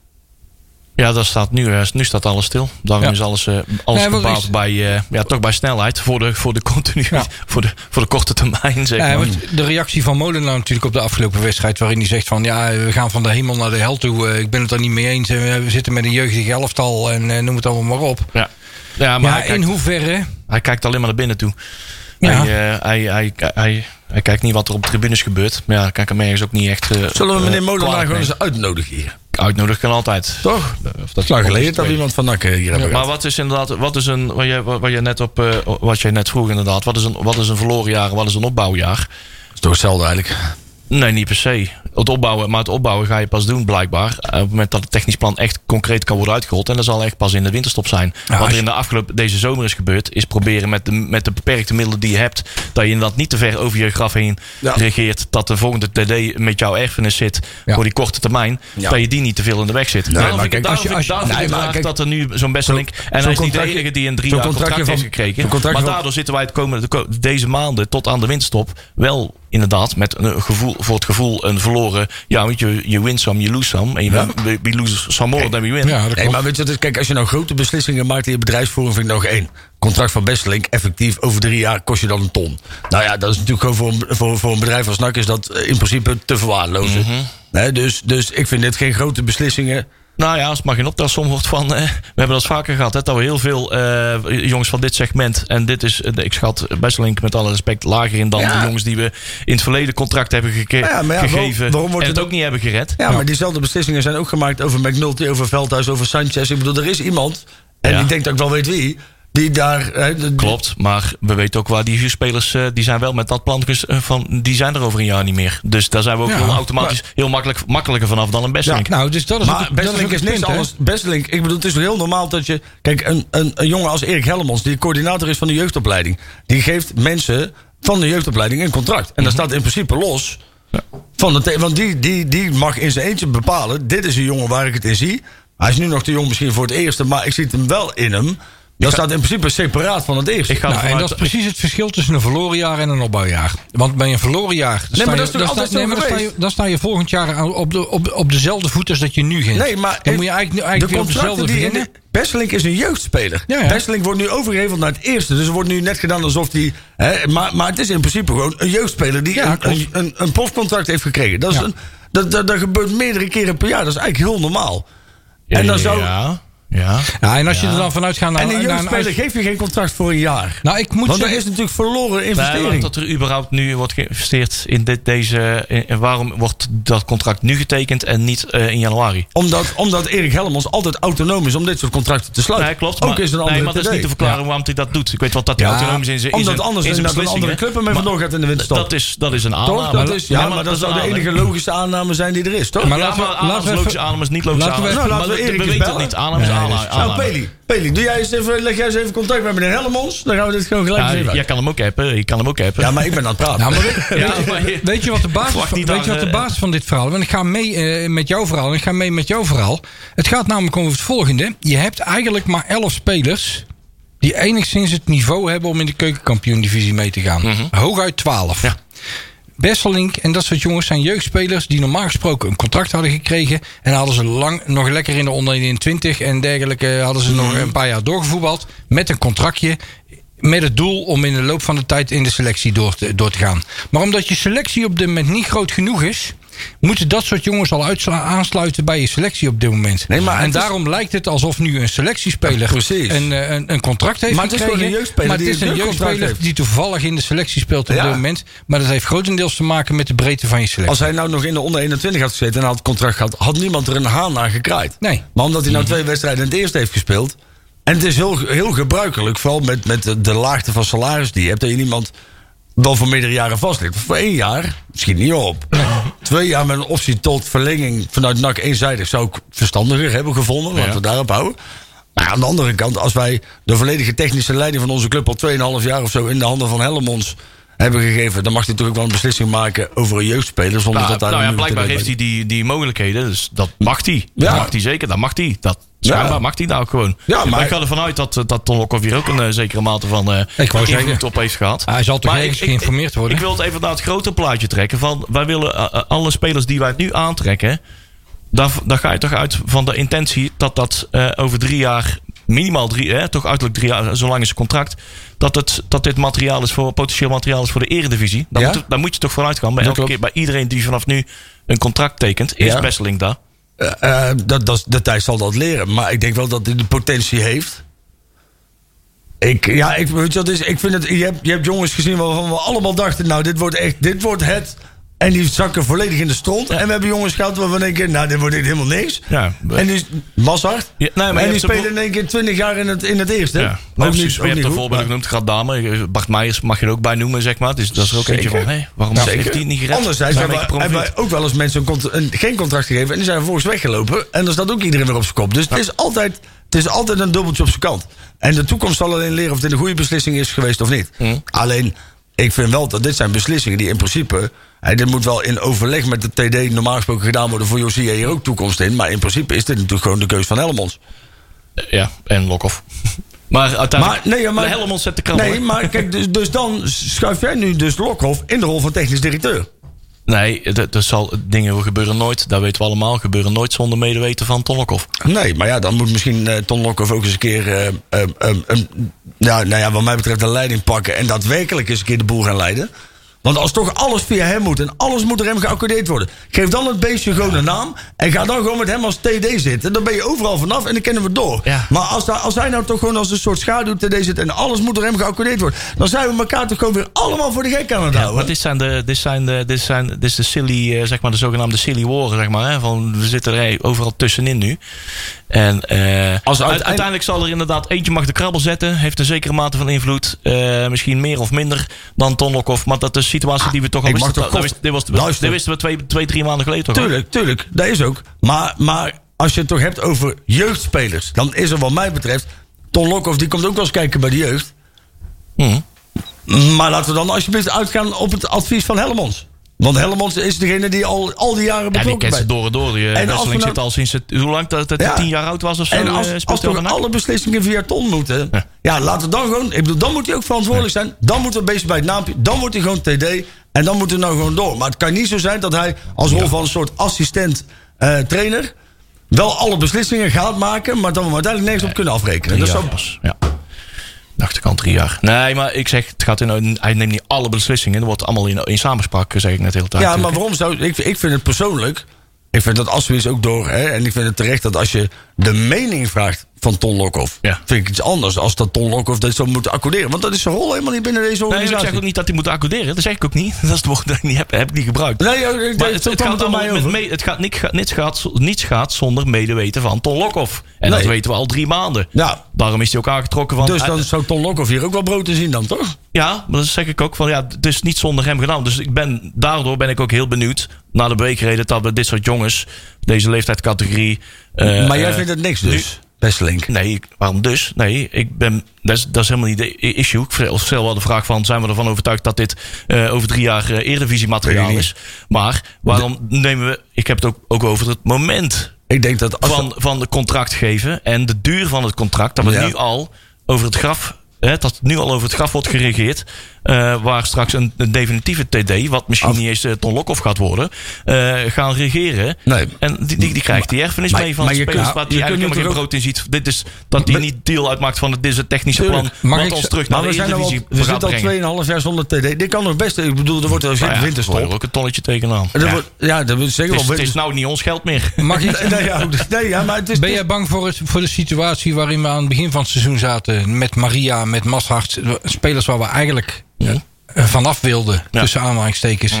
Ja, dat staat nu, eh, nu staat alles stil. Daarom Ja. is alles, eh, alles Nee, is- bij, eh, ja, toch bij snelheid. Voor de, voor de continu, Ja. [LAUGHS] voor, de, voor de korte termijn, zeg Ja, maar. want de reactie van Molenaar natuurlijk op de afgelopen wedstrijd... waarin hij zegt van ja, we gaan van de hemel naar de hel toe. Eh, Ik ben het er niet mee eens. En We zitten met een jeugdig elftal en eh, noem het allemaal maar op. Ja, ja maar Ja, hij, in kijkt, hoeverre... hij kijkt alleen maar naar binnen toe. Ja. Hij, eh, hij, hij, hij, hij kijkt niet wat er op de tribunes gebeurt. Maar ja, dan kan ik hem ergens ook niet echt... eh, zullen we meneer Molenaar gewoon eens uitnodigen hier? Uitnodigen kan altijd. Toch? Of dat Lang geleden dat iemand van NAC hier hebben Maar wat is inderdaad, wat is een, wat jij, wat jij net op, eh, wat jij net vroeg inderdaad, wat is een, wat is een verloren jaar en wat is een opbouwjaar? Dat is toch hetzelfde eigenlijk. Nee, niet per se. Het opbouwen, maar het opbouwen ga je pas doen blijkbaar. eh, Op het moment dat het technisch plan echt concreet kan worden uitgerold. En dat zal echt pas in de winterstop zijn. Wat er in de afgelopen deze zomer is gebeurd, is proberen met de, met de beperkte middelen die je hebt, dat je inderdaad niet te ver over je graf heen Ja. regeert. Dat de volgende TD met jouw erfenis zit Ja. voor die korte termijn. Ja. Dat je die niet te veel in de weg zit. daarom maar kijk, als je- als je- daarom nee, maar kijk, dat er nu zo'n Besselink... En hij is niet de enige die een drie jaar contract heeft gekregen. Maar daardoor zitten wij het komende, de ko- deze maanden tot aan de winterstop wel inderdaad met een gevoel, voor het gevoel een verloren... Ja, want je, je win some, you lose some. En je we, we lose some more than we win. Ja, klopt. maar weet je is? Kijk, als je nou grote beslissingen maakt in je bedrijfsvoering, vind ik nog één. Contract van Bestelink, effectief over drie jaar kost je dan een ton. Nou ja, dat is natuurlijk gewoon voor een, voor, voor een bedrijf als NAC is dat eh, in principe te verwaarlozen. Nee, dus, dus ik vind dit geen grote beslissingen. Nou ja, als het maar geen optelsom wordt van... eh, we hebben dat vaker gehad, hè, dat we heel veel eh, jongens van dit segment... en dit is, eh, ik schat Besselink met alle respect lager in dan Ja. de jongens... die we in het verleden contract hebben Ja, gegeven waarom wordt en het ook niet hebben gered. Ja, maar diezelfde beslissingen zijn ook gemaakt over McNulty, over Veldhuis, over Sanchez. Ik bedoel, er is iemand, en ik denk dat ik wel weet wie, die daar... hè, de- Klopt, maar we weten ook waar die vier spelers... eh, die zijn wel met dat plan ges- eh, van... die zijn er over een jaar niet meer. Dus daar zijn we ook Ja, heel automatisch heel makkelijk, makkelijker vanaf dan een Besselink. Nou, dus dat is ook, Maar dat is ook Bestelink het is anders. Bestelink, ik bedoel, het is heel normaal dat je... Kijk, een, een, een jongen als Erik Hellemons, die coördinator is van de jeugdopleiding... die geeft mensen van de jeugdopleiding een contract. En dat staat in principe los van de... Want die, die, die mag in zijn eentje bepalen... dit is een jongen waar ik het in zie. Hij is nu nog te jong misschien voor het eerste... maar ik zie het hem wel in hem. Dat staat in principe separaat van het eerste. Ik ga Nou, en dat is precies het verschil tussen een verloren jaar en een opbouwjaar. Want bij een verloren jaar. dan maar sta dat je- is toch dan sta- altijd zo nee, maar dan sta je-? Dan sta je volgend jaar aan- op, de, op, op dezelfde voet als dat je nu ging. Nee, maar dan moet je eigenlijk, eigenlijk weer op dezelfde beginnen. de, Besselink is een jeugdspeler. Ja, ja. Besselink wordt nu overgeheveld naar het eerste. Dus er wordt nu net gedaan alsof hij... Maar, maar het is in principe gewoon een jeugdspeler... die Ja, een, een, een, een profcontract heeft gekregen. Dat, is een, dat, dat, dat gebeurt meerdere keren per jaar. Dat is eigenlijk heel normaal. en dan zou... Ja, ja. Ja, en als je er dan vanuit gaat naar, En een jeugdspeler uit- geef je geen contract voor een jaar. Nou, ik moet Want dat zeggen, is natuurlijk verloren investering. dat er überhaupt nu wordt geïnvesteerd in dit, deze. in- en waarom wordt dat contract nu getekend en niet eh, in januari? Omdat, omdat Erik Helmons altijd autonoom is om dit soort contracten te sluiten. Nee, klopt. Ook maar, is een andere nee, maar dat is niet te verklaren waarom hij dat doet. Ik weet wel dat hij Ja, autonoom is in zijn omdat anders in een andere club ermee vandoor gaat in de winterstop. Dat is, dat is een Toch? aanname. Dat is, ja, maar, dat is zou de enige logische aanname zijn die er is, toch? Maar laten we- logische aanname is niet logische aanname. Nou, laten we Maar Erik we eens weten het bellen. niet. Aanname Nou. Peli, Peli, doe jij eens even, leg jij eens even contact met meneer Hellemons. Dan gaan we dit gewoon gelijk Ja, even jij kan hem ook appen. Je kan hem ook appen. Ja, maar ik ben aan het praten. Nou, maar Ja, maar je- weet je wat de basis, van, weet je wat de eh, basis van dit verhaal is? Want ik ga mee eh, met jouw verhaal en ik ga mee met jouw verhaal. Het gaat namelijk over het volgende. Je hebt eigenlijk maar 11 spelers die enigszins het niveau hebben om in de keukenkampioen-divisie mee te gaan. Hooguit 12. Ja. Besselink en dat soort jongens zijn jeugdspelers die normaal gesproken een contract hadden gekregen. En hadden ze lang nog lekker in de onder 21 en dergelijke hadden ze nog een paar jaar doorgevoetbald. Met een contractje. Met het doel om in de loop van de tijd in de selectie door te, door te gaan. Maar omdat je selectie op dit moment niet groot genoeg is. Moeten dat soort jongens al aansluiten bij je selectie op dit moment. Nee, maar en is- daarom lijkt het alsof nu een selectiespeler een, eh, een, een contract heeft Maar het is gekregen. een jeugdspeler maar het die is een jeugdspeler die toevallig in de selectie speelt op Ja. dit moment. Maar dat heeft grotendeels te maken met de breedte van je selectie. Als hij nou nog in de onder 21 had gezeten en had het contract gehad, had niemand er een haan naar gekraaid. Nee. Maar omdat hij nou twee wedstrijden in het eerste heeft gespeeld. En het is heel, heel gebruikelijk, vooral met, met de, de laagte van salaris die je hebt, dat je niemand wel voor meerdere jaren vastlegt. Voor één jaar, misschien niet op. [LAUGHS] Twee jaar met een optie tot verlenging vanuit NAC eenzijdig zou ik verstandiger hebben gevonden. Laten we daarop houden. Maar aan de andere kant, als wij de volledige technische leiding van onze club al 2,5 jaar of zo in de handen van Hellemons hebben gegeven, dan mag hij natuurlijk wel een beslissing maken over een jeugdspeler. Zonder Nou, dat daar nou ja, blijkbaar heeft hij die, die mogelijkheden. Dus dat mag hij. Ja. Dat mag hij zeker. Dat mag hij. Dat schijnbaar Ja. mag hij nou gewoon. Ja, maar- ik ga ervan uit dat, dat Ton Lokhoff hier ook een eh, zekere mate van eh Ik invloed op heeft gehad. Hij zal toch ergens geïnformeerd worden? Ik wil het even naar het grote plaatje trekken. Van, wij willen eh, alle spelers die wij nu aantrekken. Daar, daar ga je toch uit van de intentie dat dat over drie jaar, minimaal drie, hè, toch uiterlijk drie jaar, zo lang is het contract. Dat, het, dat dit materiaal is voor potentieel materiaal is voor de eredivisie. Daar, Ja? moet, daar moet je toch vooruit gaan. Bij Dat elke keer, bij iedereen die vanaf nu een contract tekent, is Ja. Besseling daar. Eh, dat, dat, de tijd zal dat leren. Maar ik denk wel dat hij de potentie heeft. Ik, ja, ik, weet je wat het is? Ik vind het, je, hebt, je hebt jongens gezien waarvan we allemaal dachten... nou, dit wordt echt dit wordt het En die zakken volledig in de stront. En we hebben jongens gehad waarvan we denken, nou, dit wordt dit helemaal niks. Ja. En die Mazart. Ja, nee, maar en die spelen in één keer 20 jaar in het, in het eerste. Ja, Ook niet- je hebt voorbeelden maar- genoemd. Gaat Dame, Bart Meijers mag je er ook bij noemen, zeg maar. Dus dat is er ook eentje van, Zeker. hé, waarom Ja, heeft hij het niet gered? Anderzijds hebben, hebben wij ook wel eens mensen een een, geen contract gegeven. En die zijn vervolgens weggelopen. En dan staat ook iedereen weer op zijn kop. Dus het, is altijd, het is altijd een dubbeltje op zijn kant. En de toekomst zal alleen leren of het een goede beslissing is geweest of niet. Hm. Alleen, ik vind wel dat dit zijn beslissingen die in principe... Hè, dit moet wel in overleg met de TD normaal gesproken gedaan worden. Voor Josie hier ook toekomst in. Maar in principe is dit natuurlijk gewoon de keus van Helmons. Ja, en Lokhoff. [LAUGHS] Maar uiteindelijk, Maar, nee, maar, Helmond zet de krant. Nee, maar kijk, dus, [LAUGHS] dus dan schuif jij nu dus Lokhoff in de rol van technisch directeur. Nee, dat, dat zal, dingen gebeuren nooit, dat weten we allemaal, gebeuren nooit zonder medeweten van Ton Lokhoff. Nee, maar ja, dan moet misschien eh, Ton Lokhoff ook eens een keer... ja, nou ja, wat mij betreft de leiding pakken... en daadwerkelijk eens een keer de boel gaan leiden. Want als toch alles via hem moet en alles moet door hem geaccordeerd worden... geef dan het beestje gewoon een naam... en ga dan gewoon met hem als TD zitten. Dan ben je overal vanaf en dan kennen we door. Ja. Maar als, als hij nou toch gewoon als een soort schaduw-TD zit... en alles moet door hem geaccordeerd worden... dan zijn we elkaar toch gewoon weer allemaal voor de gek aan het Ja, houden. maar dit zijn de, dit zijn de, dit zijn, dit is de silly, eh, zeg maar, de zogenaamde silly war, zeg maar. Hè, van, we zitten er overal tussenin nu. En eh, Als uit- uiteindelijk- uiteindelijk zal er inderdaad eentje mag de krabbel zetten. Heeft een zekere mate van invloed. eh, misschien meer of minder dan Ton Lokhoff. Maar dat is situatie die we toch al wisten. toch Dat, kost- wist- dit, was, dit wisten we twee, twee, drie maanden geleden toch? Tuurlijk, tuurlijk. Dat is ook. Maar, maar als je het toch hebt over jeugdspelers... dan is er wat mij betreft... Ton Lokhoff die komt ook wel eens kijken bij de jeugd. Mhm. Maar laten we dan alsjeblieft uitgaan op het advies van Helmons. Want Helmons is degene die al, al die jaren Ja, die betrokken kent ze door en door. Die En als we nou- zit al sinds het, hoe lang dat het Ja. tien jaar oud was of zo. En eh, als, als toch alle beslissingen via Ton moeten... Ja, Ja. laten we dan gewoon... Ik bedoel, dan moet hij ook verantwoordelijk zijn. Dan moet het beest bij het naampje. Dan wordt hij gewoon TD. En dan moet hij nou gewoon door. Maar het kan niet zo zijn dat hij als rol van een soort assistent eh, trainer... wel alle beslissingen gaat maken... maar dan we uiteindelijk nergens op kunnen afrekenen. Dat jaar zou pas. Ja. Dacht ik al drie jaar. Nee, maar ik zeg, het gaat in, hij neemt niet alle beslissingen. Het wordt allemaal in, in samenspraak, zeg ik net de hele tijd. Ja, maar waarom zou ik? Ik vind het persoonlijk. Ik vind dat Aswis ook door. Hè, en ik vind het terecht dat als je de mening vraagt van Ton Lokhoff. Ja. Vind ik iets anders als dat Ton Lokhoff dit zou moeten accorderen. Want dat is zijn rol helemaal niet binnen deze Nee, ik organisatie. zeg ook niet dat hij moet accorderen. Dat zeg ik ook niet. [LAUGHS] Dat is het woord dat ik niet heb, heb ik niet gebruikt. Nee, ik- Maar het, gaat allemaal over. mee, het gaat, niks, gaat, niets, gaat, niets gaat zonder medeweten van Ton Lokhoff. En dat weten we al drie maanden. Ja. Daarom is hij ook aangetrokken van... Dus dan eh, zou Ton Lokhoff hier ook wel brood te zien dan, toch? Ja, maar dat zeg ik ook van ja, het is niet zonder hem gedaan. Dus ik ben, daardoor ben ik ook heel benieuwd naar de beweegreden dat we dit soort jongens, deze leeftijdscategorie. maar jij eh, vindt het niks dus, beste Link. Nee, waarom dus? Nee, ik ben, dat, is, dat is helemaal niet de issue. Ik stel- wel de vraag van, zijn we ervan overtuigd dat dit eh, over drie jaar uh, Eredivisie materiaal Weet ik is? Maar waarom nemen we, ik heb het ook, ook over het moment Ik denk dat als van, van de contract geven en de duur van het contract, dat we Ja. nu al over het graf, hè, dat nu al over het graf wordt geregeerd, waar straks een, een definitieve TD, wat misschien Af- niet eens eh, Ton Lokhoff gaat worden, eh, gaan regeren. Nee. En die, die, die krijgt die erfenis maar- mee van maar je spelers kunt- waar die eigenlijk helemaal geen brood in ziet. Dit is dat die Maar- niet deel uitmaakt van het, dit is het technische plan. Mag wat ik ons terug maar naar we, de Eredivisie zitten al brengen. 2,5 jaar zonder TD. Dit kan nog best. Ik bedoel, er wordt wel Nou ja, winterstop. er ook een tonnetje tegenaan. Er Ja. wordt- Ja, dat wil zeggen Het, is, wel. het is nou niet ons geld meer. Mag ik, [LAUGHS] Nee, ja, nee, ja, maar het is. ben jij bang voor, het, voor de situatie waarin we aan het begin van het seizoen zaten? Met Maria, met Mashart. Spelers waar we eigenlijk Eh, vanaf wilden, Ja. tussen aanhalingstekens.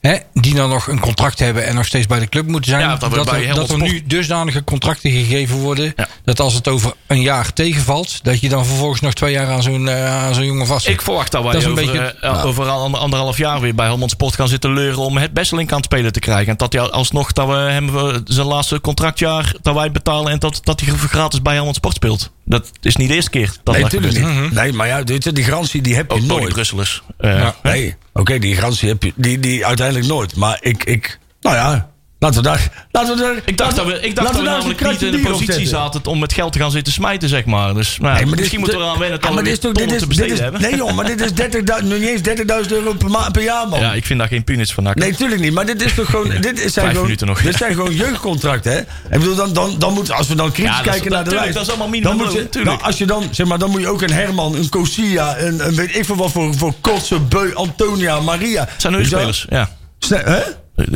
Hè, die dan nog een contract hebben en nog steeds bij de club moeten zijn. Ja, dat er, dat er nu dusdanige contracten gegeven worden. Dat als het over een jaar tegenvalt, dat je dan vervolgens nog twee jaar aan zo'n zo'n jongen vast zit. Ik verwacht dat wij Dat is een over, beetje- eh, over ander- anderhalf jaar weer bij Helmond Sport gaan zitten leuren om het Besseling aan het spelen te krijgen. En dat hij alsnog dat we hem zijn laatste contractjaar dat wij betalen en dat, dat hij gratis bij Helmond Sport speelt. Dat is niet de eerste keer. Dat Nee, natuurlijk niet. Nee, maar ja, die garantie die heb je Ook nooit. Brusselers. Ja. Nee, oké, die garantie heb je die, die uiteindelijk nooit. Maar ik, ik, nou ja, laten we daar, laten we daar. Ik dacht dat we, ik dacht dat we namelijk niet in de positie zaten om met geld te gaan zitten smijten, zeg maar. Dus nou, Nee, maar dit misschien is- moeten we eraan wennen dat maar dit is toch, dit tonnen is, te dit besteden is, hebben. nee joh, maar dit is [LAUGHS] 30.000, nog niet eens 30.000 euro per, per jaar man. Ja, ik vind daar geen peanuts van. Nee, tuurlijk niet. Maar dit is toch gewoon. [LAUGHS] Dit is zijn gewoon, nog. Dit zijn gewoon jeugdcontracten, hè? Ik bedoel, dan, dan, dan moet, als we dan kritisch Ja, kijken naar de tuurlijk, lijst. dat is allemaal minimum dan moet je, dan, als je dan, zeg maar, dan moet je ook een Herman, een Kosia, een, een weet ik veel wat voor, voor Kotze, Beu, Antonia, Maria. Het zijn wel? huurspelers, ja. Hè?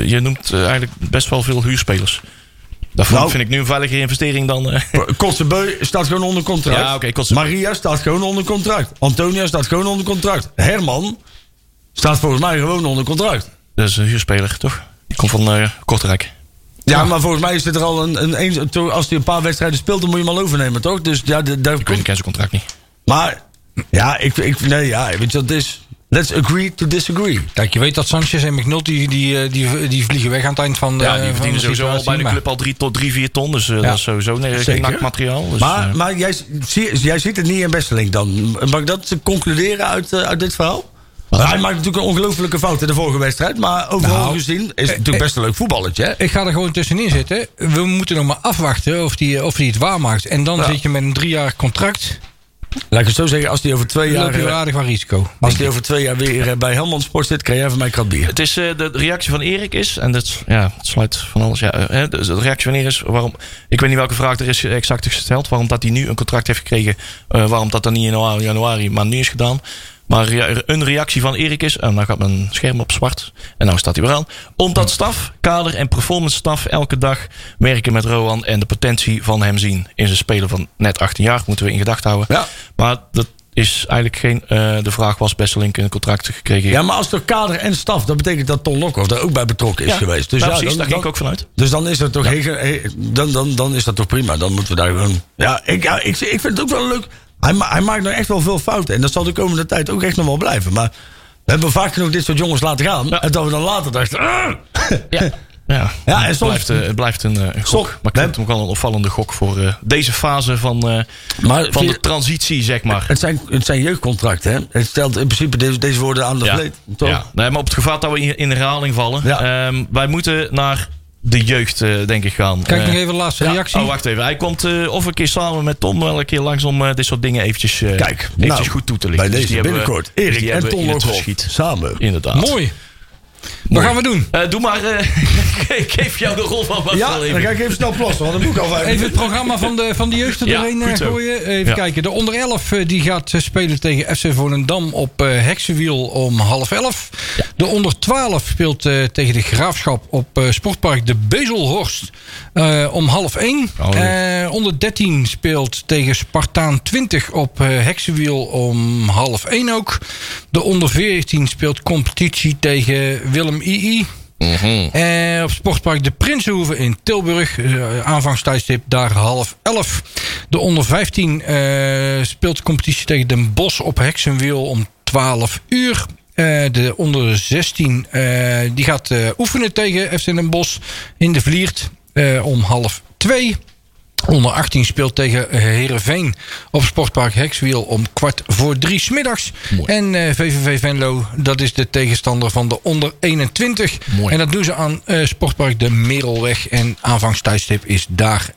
Je noemt eh, eigenlijk best wel veel huurspelers. Dat Nou. vind ik nu een veiligere investering dan... eh, Kotzebeu staat gewoon onder contract. Ja. Maria staat gewoon onder contract. Antonia staat gewoon onder contract. Herman staat volgens mij gewoon onder contract. dat is een huurspeler, toch? Die komt van eh, Kortrijk. Ja, maar volgens mij is het er al een, een, een- Als hij een paar wedstrijden speelt, dan moet je hem al overnemen, toch? Dus ja, daar ik ken zijn contract niet. Maar ja, ik, ik, nee, ja, weet je wat het is? Let's agree to disagree. Kijk, je weet dat Sanchez en McNulty die, eh, die, die vliegen weg aan het eind van de Ja, die verdienen sowieso al bij de club al 3 tot 3, 4 ton. Dus eh, dat is sowieso nee, geen nakmateriaal. Dus, maar eh, maar jij, zie, jij ziet het niet in Bestelink dan. Mag ik dat concluderen uit, uit dit verhaal? Hij maakt natuurlijk een ongelofelijke fout in de vorige wedstrijd. Maar overal Nou, gezien is het natuurlijk best een leuk voetballetje. Hè? Ik ga er gewoon tussenin zitten. We moeten nog maar afwachten of hij of die het waarmaakt. En dan Ja. zit je met een driejarig contract. Laat ik het zo zeggen, als hij over twee Dan loop je jaar, eh, aardig wat risico. als hij over twee jaar weer eh, bij Helmond Sport zit, krijg jij van mij krat bier. Het is, eh, de reactie van Erik is, en dat ja, het sluit van alles. Ja, hè, de reactie van Erik is, waarom, ik weet niet welke vraag er is exact gesteld, waarom dat hij nu een contract heeft gekregen, eh, waarom dat dan niet in januari, januari, maar nu is gedaan. Maar een reactie van Erik is, en dan gaat mijn scherm op zwart, en nou staat hij weer aan. Omdat staf, kader en performance staf elke dag werken met Rowan en de potentie van hem zien. In zijn spelen van net 18 jaar, moeten we in gedachten houden. Ja. Maar dat is eigenlijk geen, eh, de vraag was Besselink een contract gekregen. Ja, maar als er kader en staf, dat betekent dat Ton Lokhoff daar ook bij betrokken is Ja, geweest. Dus ja, ja, precies, dan, daar ging ik ook vanuit. Dus dan is dat toch, he- dan, dan, dan is dat toch prima. Dan moeten we daar gewoon. Ja, ik, ja, ik, ik vind het ook wel leuk. Hij, ma- hij maakt nou echt wel veel fouten. En dat zal de komende tijd ook echt nog wel blijven. Maar we hebben vaak genoeg dit soort jongens laten gaan. Ja. En dat we dan later dachten. "Ah!" [LAUGHS] Ja. Ja, Ja, en het, soms- blijft, eh, het blijft een, eh, een gok. Maar ik vind hem wel een opvallende gok voor eh, deze fase van, eh, Maar van de transitie, zeg maar. Het zijn, het zijn jeugdcontracten. Hè? Het stelt in principe deze, deze woorden aan de Ja. vleet. Toch? Ja. Nee, maar op het gevaar dat we in, in herhaling vallen. Ja. Ehm, wij moeten naar de jeugd, eh, denk ik, gaan. Kijk Eh, nog even de laatste ja. reactie. Oh, wacht even. Hij komt eh, of een keer samen met Tom wel een keer langs om eh, dit soort dingen eventjes, eh, Kijk, eventjes nou, goed toe te lichten. Bij Dus deze binnenkort. Erik en Lokhoff verschiet. samen. Inderdaad. Mooi. Wat gaan we doen? Eh, doe maar, eh, [LAUGHS] ik geef jou de rol van wat Ja, dan ga ik even snel plassen, want dan moet ik al Even het programma van de, van de jeugd er Ja, eh, gooien. Even Ja. kijken. De onder 11 eh, die gaat spelen tegen FC Volendam op eh Heksenwiel om half 11. De onder 12 speelt eh, tegen de Graafschap op eh, Sportpark de Bezelhorst eh, om half 1. Oh, Eh, onder 13 speelt tegen Spartaan 20 op eh Heksenwiel om half 1 ook. De onder 14 speelt competitie tegen Willem II. Eh, op Sportpark de Prinsenhoeve in Tilburg. Eh, aanvangstijdstip daar half elf. De onder 15 eh, speelt de competitie tegen Den Bosch op Heksenwiel om 12 uur. De onder 16 eh, die gaat oefenen tegen FC Den Bosch in de Vliert om half 2. Onder 18 speelt tegen Herenveen op Sportpark Hekswiel om kwart voor drie smiddags. En eh, VVV Venlo, dat is de tegenstander van de onder 21. Mooi. En dat doen ze aan eh, Sportpark de Merelweg. En aanvangstijdstip is daar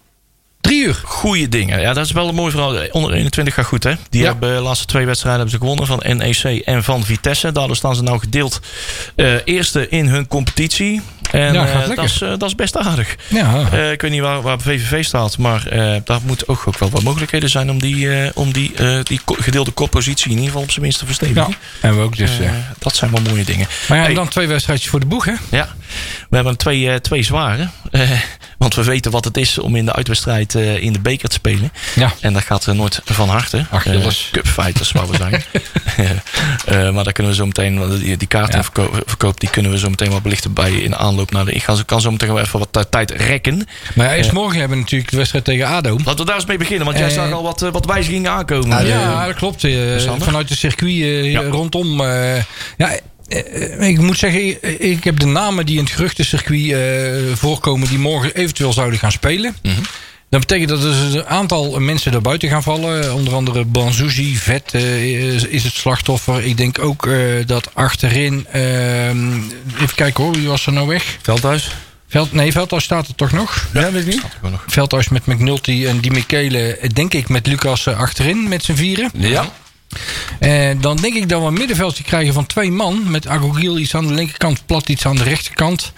drie uur. Goeie dingen. Ja, dat is wel een mooi verhaal. Onder 21 gaat goed, hè? Die Ja. hebben de laatste twee wedstrijden hebben ze gewonnen van NEC en van Vitesse. Daardoor staan ze nou gedeeld eh, eerste in hun competitie. En Ja, eh, dat, is, eh, dat is best aardig. Ja, Eh, ik weet niet waar, waar VVV staat, maar daar moeten ook, ook wel wat mogelijkheden zijn om die, om die, die gedeelde koppositie in ieder geval op zijn minst te ja. verstevigen. En we ook dus. Dat zijn wel mooie dingen. Maar ja, Hey, dan twee wedstrijdjes voor de boeg, hè? ja, we hebben twee, twee zware. Want we weten wat het is om in de uitwedstrijd in de beker te spelen. Ja. En dat gaat nooit van harte. Achilles. Cupfighters waar we zijn. [LAUGHS] Maar daar kunnen we zo meteen, die, die kaartenverkoop die kunnen we zo meteen wel belichten bij in aanloop naar de. Ik ga, kan zo meteen wel even wat eh, tijd rekken. Maar ja, eerst Ja. morgen hebben we natuurlijk de wedstrijd tegen ADO. Laten we daar eens mee beginnen, want jij Eh, zag al wat, eh, wat wijzigingen aankomen. Eh, Ja, dat klopt. eh, Sander? vanuit het circuit eh, rondom. eh, ja, eh, ik moet zeggen, ik- heb de namen die in het geruchtencircuit eh voorkomen... die morgen eventueel zouden gaan spelen. Mhm. Dat betekent dat er dus een aantal mensen er buiten gaan vallen. Onder andere Banzuzi, Vet eh, is, is het slachtoffer. Ik denk ook eh, dat achterin... eh, even kijken hoor, wie was er nou weg? Veldhuis? Veld, nee, Veldhuis staat er toch nog? Ja, weet ik niet. Nog. Veldhuis met McNulty en die Michele, denk ik met Lucas eh, achterin met z'n vieren. Ja. Dan denk ik dat we een middenveldje krijgen van twee man. Met Agogil iets aan de linkerkant, Plat iets aan de rechterkant.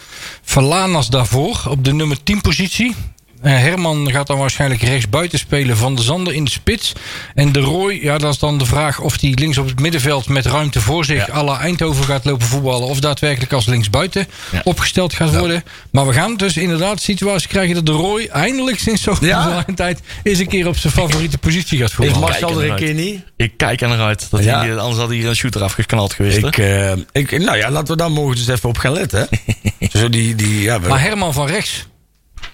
Verlanas daarvoor op de nummer 10 positie. Eh, Herman gaat dan waarschijnlijk rechts buiten spelen. Van de Zanden in de spits. En de Roy, ja, dat is dan de vraag of hij links op het middenveld met ruimte voor zich. à la Eindhoven gaat lopen voetballen. Of daadwerkelijk als linksbuiten Ja. opgesteld gaat worden. Maar we gaan dus inderdaad de situatie krijgen dat de Roy eindelijk sinds zo'n Ja. lange tijd eens een keer op zijn favoriete positie gaat Is voetballen. Marcel er een keer niet? Ik kijk er naar uit. Dat Ja. hij, anders had hij hier een shooter afgeknald geweest. hè? Ik, eh, ik, nou ja, laten we daar morgen dus even op gaan letten. Hè? [LAUGHS] Zo die, die, ja, we- Maar Herman van rechts.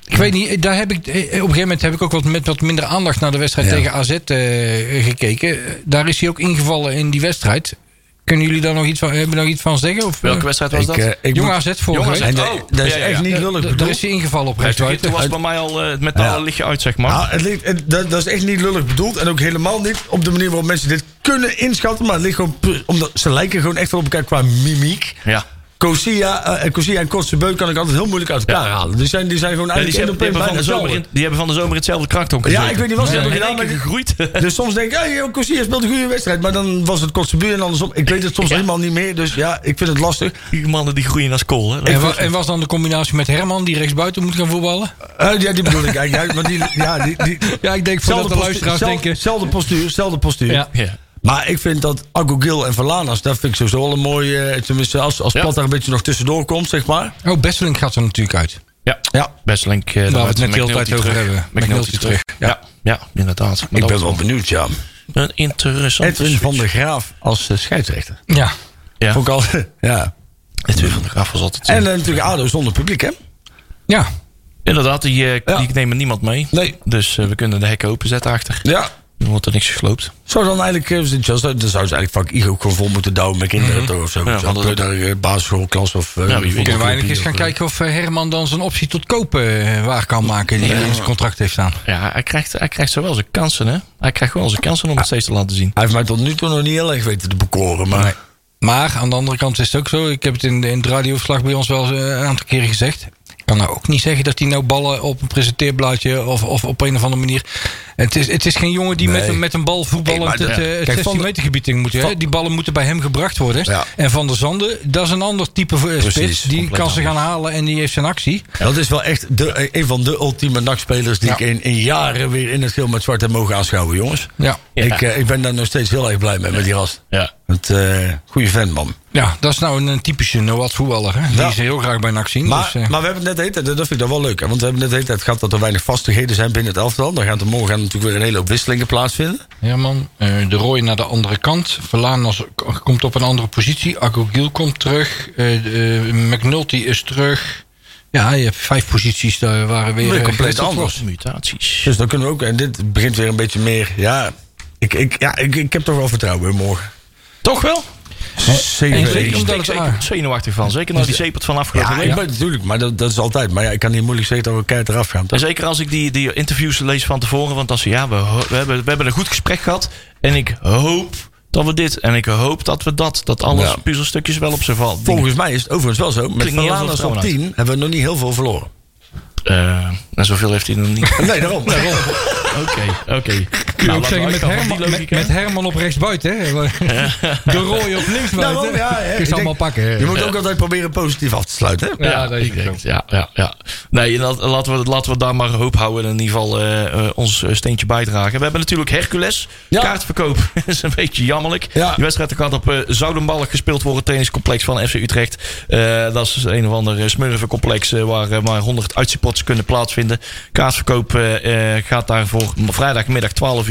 Ik weet niet, daar heb ik, eh, op een gegeven moment heb ik ook wat, met wat minder aandacht naar de wedstrijd Ja. tegen AZ eh, gekeken. Daar is hij ook ingevallen in die wedstrijd. Kunnen jullie daar nog iets van, hebben nog iets van zeggen? Of, Welke eh, wedstrijd was ik, dat? ik Jong moet- AZ vorige Jong week. AZ. En Oh, dat, is ja, ja, echt niet lullig da- Daar bedoeld. is hij ingevallen op Toen rechtsbuiten. was bij mij al het metaal Ja. lichtje uit, zeg maar. Nou, het ligt, het- dat, dat is echt niet lullig bedoeld. En ook helemaal niet op de manier waarop mensen dit kunnen inschatten. Maar het ligt gewoon... Omdat ze lijken gewoon echt wel op elkaar qua mimiek. Ja. Kosia, eh, en Kosia en Kotzebeuk kan ik altijd heel moeilijk uit elkaar halen. Die zijn, die zijn gewoon Ja, die, eigenlijk hebben, één die, op hebben van de zomer in, die hebben van de zomer hetzelfde krachtdonk Ja, ik weet niet wat ze hebben gedaan, maar- gegroeid. [LAUGHS] Dus soms denk ik, hey, Kosia speelt een goede wedstrijd. Maar dan was het Kotzebuur en andersom. Ik weet het soms Ja. helemaal niet meer. Dus ja, ik vind het lastig. Die mannen die groeien als kool. Hè? En, wa- en was dan de combinatie met Herman die rechtsbuiten moet gaan voetballen? Eh, ja, die bedoel ik eigenlijk. Maar die, ja, die, die, Ja, ik denk voordat de luisteraars denken... Zelfde postuur, zelfde postuur. Ja. Maar ik vind dat Agogil en Verlanas, dat vind ik sowieso wel een mooie... eh, Tenminste, als, als Ja. Plat daar een beetje nog tussendoor komt, zeg maar. Oh, Besselink gaat er natuurlijk uit. Ja. Ja. Bestlink. Uh, Waar we het net de hele tijd over hebben. McNulty terug. Ja. ja, inderdaad. Maar Ik ben wel benieuwd, ja. Een interessante Edwin switch. van der Graaf als eh, scheidsrechter. Ja. Ja, Vond ik al, [LAUGHS] ja. Edwin van der Graaf was altijd... En eh, natuurlijk ADO zonder publiek, hè? Ja. inderdaad, die, eh, Ja. die nemen niemand mee. Nee. Dus eh, we kunnen de hekken openzetten achter. Ja. Dan wordt er niks gesloopt. Zou dan eigenlijk, eh, dan zou ze eigenlijk vak Igo gewoon vol moeten douwen met kinderen toch, of zo. Ja, Zo, dat- daar, eh, basisschoolklas of... eh, wie weet. voetbalclub Kunnen we eigenlijk eens gaan kijken of Herman dan zijn optie tot kopen waar kan maken die hij in zijn contract heeft staan. Ja, hij krijgt, hij krijgt zo wel zijn kansen, hè? Hij krijgt wel zijn kansen om het steeds te laten zien. Hij heeft mij tot nu toe nog niet heel erg weten te bekoren, maar... Maar aan de andere kant is het ook zo. Ik heb het in, in het radioverslag bij ons wel een aantal keren gezegd. Ik kan nou ook niet zeggen dat hij nou ballen op een presenteerblaadje of, of op een of andere manier. Het is, het is geen jongen die Nee. met, een, met een bal voetballend het, eh, het kijk, 16 Van de- meter gebied in moet. Hè? Van- Die ballen moeten bij hem gebracht worden. Ja. En Van der Zanden, dat is een ander type eh, Precies, spits. Die kan ze gaan halen en die heeft zijn actie. Ja, dat is wel echt de, eh, een van de ultieme nachtspelers die Ja. ik in, in jaren weer in het geel met zwart heb mogen aanschouwen, jongens. Ja. Ja. Ik, eh, ik ben daar nog steeds heel erg blij mee, met die rast. Ja. Het eh goede fan, man. Ja, dat is nou een, typische Noat voetballer. Hè? Die Ja. ze heel graag bij NAC zien. Maar, dus, eh, maar we hebben net de hele tijd, dat vind ik dan wel leuk. Hè, want we hebben net de hele tijd gehad dat er weinig vastigheden zijn binnen het elftal. Dan gaat er morgen gaan natuurlijk weer een hele hoop wisselingen plaatsvinden. Herman, eh, de Roy naar de andere kant. Verlanas k- komt op een andere positie. Agogil komt terug. eh, McNulty is terug. Ja, je hebt vijf posities daar waren weer compleet anders. Mutaties. Dus dan kunnen we ook, en dit begint weer een beetje meer, ja... Ik, ik, ja, ik, ik heb toch wel vertrouwen in morgen. Toch wel? Zeker. Ik omdat zeker aan- zenuwachtig van. Zeker na die zeepert van afgelopen Ja, week. ik ben natuurlijk, maar dat, dat is altijd. Maar ja, ik kan niet moeilijk zeggen dat we keihard eraf gaan. En zeker als ik die, die interviews lees van tevoren. Want als ze ja, we, hebben, we hebben een goed gesprek gehad. En ik hoop dat we dit. En ik hoop dat we dat. Dat alles Ja. puzzelstukjes wel op zijn val. Volgens mij is het overigens wel zo. Met veel op vertrouwen 10 hebben we nog niet heel veel verloren. Eh, en zoveel heeft hij nog niet. [LAUGHS] Nee, daarom. daarom. [LAUGHS] Oké, oké. Kun je Nou, ook zeggen met Herman, die met, logica. met Herman op rechtsbuiten. hè? [LAUGHS] De Roy op linksbuiten. Daarom, ja, hè. Kun je Ik ze allemaal denk, pakken. hè? Je moet ook altijd proberen positief af te sluiten. Hè? Ja, Ja, dat ik denk. Ja, ja, ja. Nee, laten we, laten we daar maar hoop houden. En in ieder geval eh, eh, ons eh, steentje bijdragen. We hebben natuurlijk Hercules. Ja. Kaartverkoop [LAUGHS] is een beetje jammerlijk. Ja. Die wedstrijd gaat op uh, Zoudenballig gespeeld worden. Trainingscomplex van FC Utrecht. Eh, dat is een of ander smurvencomplex eh, waar maar 100 uitsupports kunnen plaatsvinden. Kaartverkoop gaat daarvoor vrijdagmiddag 12 uur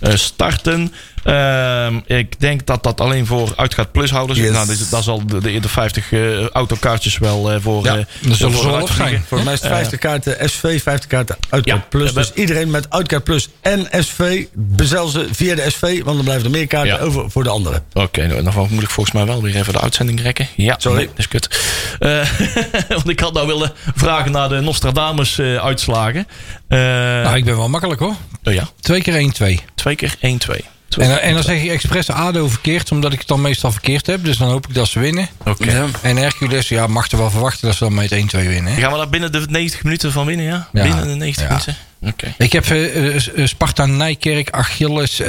eh, starten. Ehm, ik denk dat dat alleen voor uitgaat plushouders. Yes. Nou, dus dat zal de, de, de 50 eh, autokaartjes wel eh, voor. Ja, eh, dat zullen voor wel zijn. Voor mij is het 50 kaarten SV, 50 kaarten Uitkaart Ja, Plus. Dus iedereen met Uitkaart Plus en SV, bezel ze via de SV. Want dan blijven er meer kaarten Ja. over voor de anderen. Oké, nou, dan moet ik volgens mij wel weer even de uitzending rekken. Ja, Sorry. nee, dat is kut. Eh, [LAUGHS] want ik had nou willen vragen naar de Nostradamus-uitslagen. Nou, ik ben wel makkelijk hoor. oh ja, Twee keer 1, 2. twee keer 1-2. En, en dan zeg je expres ADO verkeerd, omdat ik het dan meestal verkeerd heb. Dus dan hoop ik dat ze winnen. Oké. En Hercules, ja, mag er wel verwachten dat ze dan met 1-2 winnen. hè? Gaan we daar binnen de 90 minuten van winnen, ja? Ja. Binnen de 90 Ja. minuten? Oké. Ik heb eh, eh, Sparta, Nijkerk, Achilles, eh,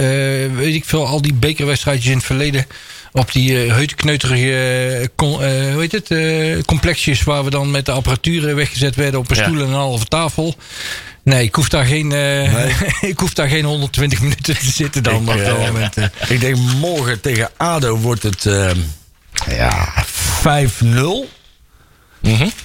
weet ik veel, al die bekerwedstrijdjes in het verleden. Op die uh, heutkneuterige eh, eh, hoe heet het, eh, complexjes waar we dan met de apparatuur weggezet werden op een Ja. stoel en een halve tafel. Nee, ik hoef daar geen, eh, [LAUGHS] ik hoef daar geen 120 minuten te zitten dan [LAUGHS] op dat moment. eh. Ik denk morgen tegen ADO wordt het eh, ja, 5-0.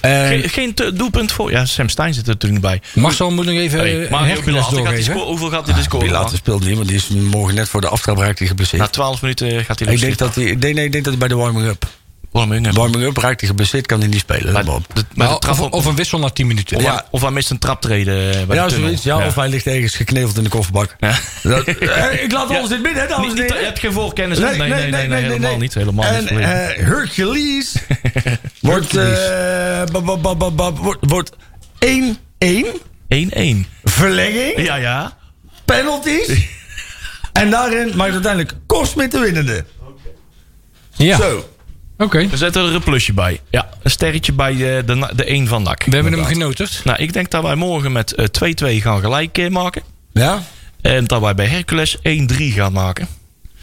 En Geen, geen doelpunt voor. Ja, Sam Stein zit er natuurlijk bij. Marcel moet nog even Hey, eh, Mario gaat doorgeven. hoeveel gaat hij de score Pilater maken? speelt niet, want die is morgen net voor de aftrap raakt hij geblesseerd. Na 12 minuten gaat hij ik denk dat hij, ik denk, nee, ik denk dat hij bij de warming-up. Warming up. Warming-up raakt hij geblesseerd, kan hij niet spelen. Maar de, Nou, trap of, of een wissel na 10 minuten. of, Ja. hij, of hij mist een traptreden bij Ja, de tunnel. zoiets. Ja, Of hij ligt ergens gekneveld in de kofferbak. Ja. Dat- [LAUGHS] Eh, ik laat alles in midden, hè, dames en niet- heren. je hebt geen voorkennis. hè? Nee, nee, nee, nee, helemaal niet. Helemaal en, niet. eh, Hercules [LAUGHS] eh, wordt- wordt 1-1. 1-1. Verlenging. Ja, ja. Penalties. [LAUGHS] en daarin maakt uiteindelijk Kosmit de winnende. Ja, Zo. Oké. We zetten er een plusje bij. Ja, een sterretje bij eh, de, na- de 1 van NAC. We hebben hem genoterd. Nou, ik denk dat wij morgen met eh, 2-2 gaan gelijk eh, maken. Ja? En dat wij bij Hercules 1-3 gaan maken.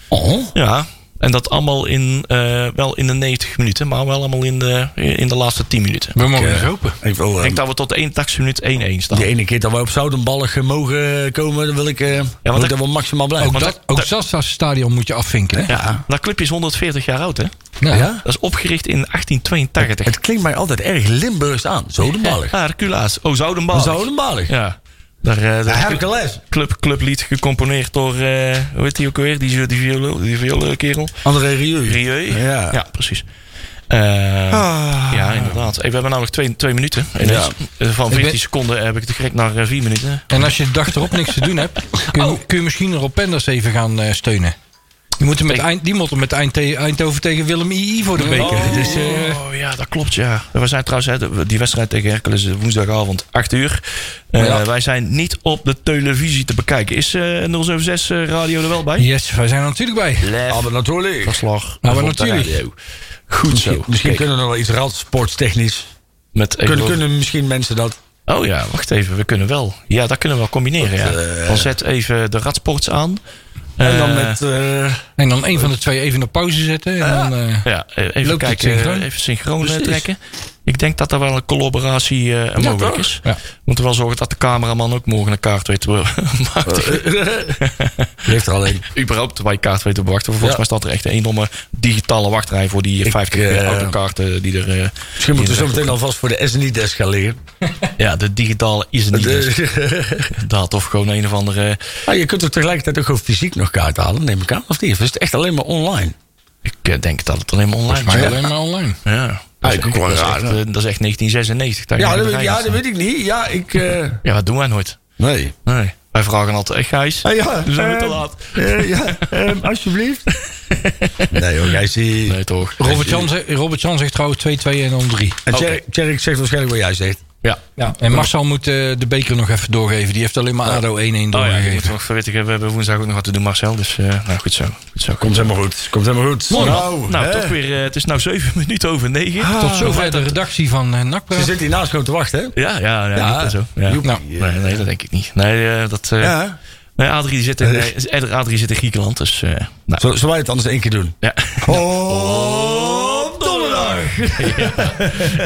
Oh. Ja. En dat allemaal in, eh, wel in de 90 minuten, maar wel allemaal in de, in de laatste 10 minuten. We mogen Eh, eens hopen. Ik wil, Ik eh, denk dat we tot de 81 minuut 1-1 staan. die ene keer dat we op Zoudenballig eh, mogen komen, dan wil ik, eh want dat- daar wel maximaal blijven. Ook, dat, ook stadion moet je afvinken, hè? Ja, dat clubje is 140 jaar oud, hè? Ja. ja? Dat is opgericht in 1882. Het klinkt mij altijd erg Limburgs aan. Zoudenballig. Ja, Herculaas. Oh, Zoudenballig. Zoudenballig. Ja. Daar, eh, daar Ja, Hercules. club, clublied gecomponeerd door, eh, hoe heet die ook weer? Die, die, die violenkerel. André Rieu. Rieu. Ja. ja precies. Eh, Ja, inderdaad. Hey, we hebben nog twee, twee minuten. En Ja. dus, van Ik 14 ben- seconden heb ik het gerekt naar eh, vier minuten. En als je de dag erop niks te doen hebt, [LAUGHS] kun, je- kun je misschien Rob Penders even gaan steunen. Die moeten met, eind, die moeten met eind, Eindhoven tegen Willem II voor de beker. Dus, eh, Oh ja, dat klopt ja. We zijn trouwens, die wedstrijd tegen Hercules is woensdagavond 8 uur. Eh, Ja. Wij zijn niet op de televisie te bekijken. Is eh 076 eh, radio er wel bij? yes, wij zijn er natuurlijk bij. Lef, Ah, maar natuurlijk. verslag. De natuurlijk. radio. Goed zo. Misschien kunnen we nog wel iets radsportstechnisch. met Kunnen, kunnen misschien mensen dat. Oh ja, wacht even. We kunnen wel. Ja, dat kunnen we wel combineren. Ja. eh, Dan zet even de radsports aan. En dan Eh, met. eh, En dan een van de twee even op pauze zetten. En dan, eh, Ja, eh, even kijken, synchroon? even synchroon Precies. trekken. Ik denk dat er wel een collaboratie eh, mogelijk toch? is. Ja. We moeten wel zorgen dat de cameraman ook morgen een kaart weet te be- [LAUGHS] [LAUGHS] die heeft er alleen. überhaupt waar je kaart weet te bewachten. Volgens Ja. mij staat er echt een enorme digitale wachtrij voor die 50 eh, autokaarten die er. eh, Misschien moeten we zo meteen alvast voor de SNI-desk gaan liggen. [LAUGHS] Ja, de digitale De- Dat of gewoon een of andere. Ah, je kunt er tegelijkertijd ook gewoon fysiek nog kaart halen, neem ik aan. Of niet? Of is het echt alleen maar online? Ik eh, denk dat het alleen maar online is. alleen maar online. Ja. Dat is, ik echt, ook wel dat, is echt, eh, dat is echt 1996. dat je Ja, dat, weet- ja, dat weet ik niet. Ja, ik. [LAUGHS] eh, Ja, dat doen wij nooit. nee. Nee. Wij vragen altijd, echt Gijs? Ah, ja, We zijn weer te eh, laat. eh, ja, ehm, alsjeblieft. [LAUGHS] nee hoor, jij ziet. Nee, toch? Robert Jan, zegt, Robert zegt trouwens 2-2 en dan 3. En Tjerk zegt waarschijnlijk wat jij zegt. Ja. Ja. En Marcel moet eh, de beker nog even doorgeven. Die heeft alleen maar ADO 1-1 Oh ja, doorgegeven. nog verwittigen. We hebben woensdag ook nog wat te doen, Marcel. Dus eh, nou, goed zo. Goed zo. Komt helemaal goed. Komt helemaal goed. Nou, Nou, nou hè. toch weer. eh, het is nou zeven [LAUGHS] minuten over negen. Tot zover de redactie van uh, NAC. Ze zit hiernaast gewoon te wachten, hè? Ja, ja, ja, zo. Ja. Nou, Nee, nee, dat denk ik niet. Nee, dat, eh, Ja. nee Adrie die zit in, [LAUGHS] Adrie zit in Griekenland. Dus, eh, nou, Zullen wij het anders één keer doen? ja. Op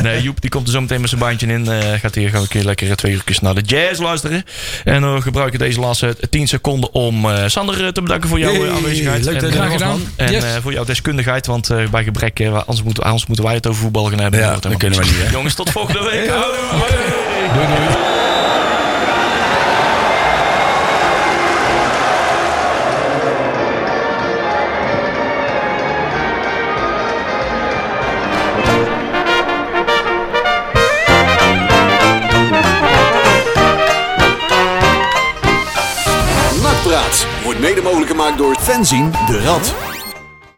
Nee, Joep die komt er zo meteen met zijn baantje in. eh, gaat hier gewoon een keer lekker eh, twee uur naar de jazz luisteren. En we gebruiken deze laatste 10 seconden om eh, Sander te bedanken voor jouw Hey, aanwezigheid. leuk en, dat je was, gedaan. En Yes. voor jouw deskundigheid, want bij gebrek, anders, moeten, anders moeten wij het over voetbal gaan hebben. Ja, dat kunnen we niet? Jongens, tot volgende week. Doei, doei. Mogelijk gemaakt door Fenzin de Rad.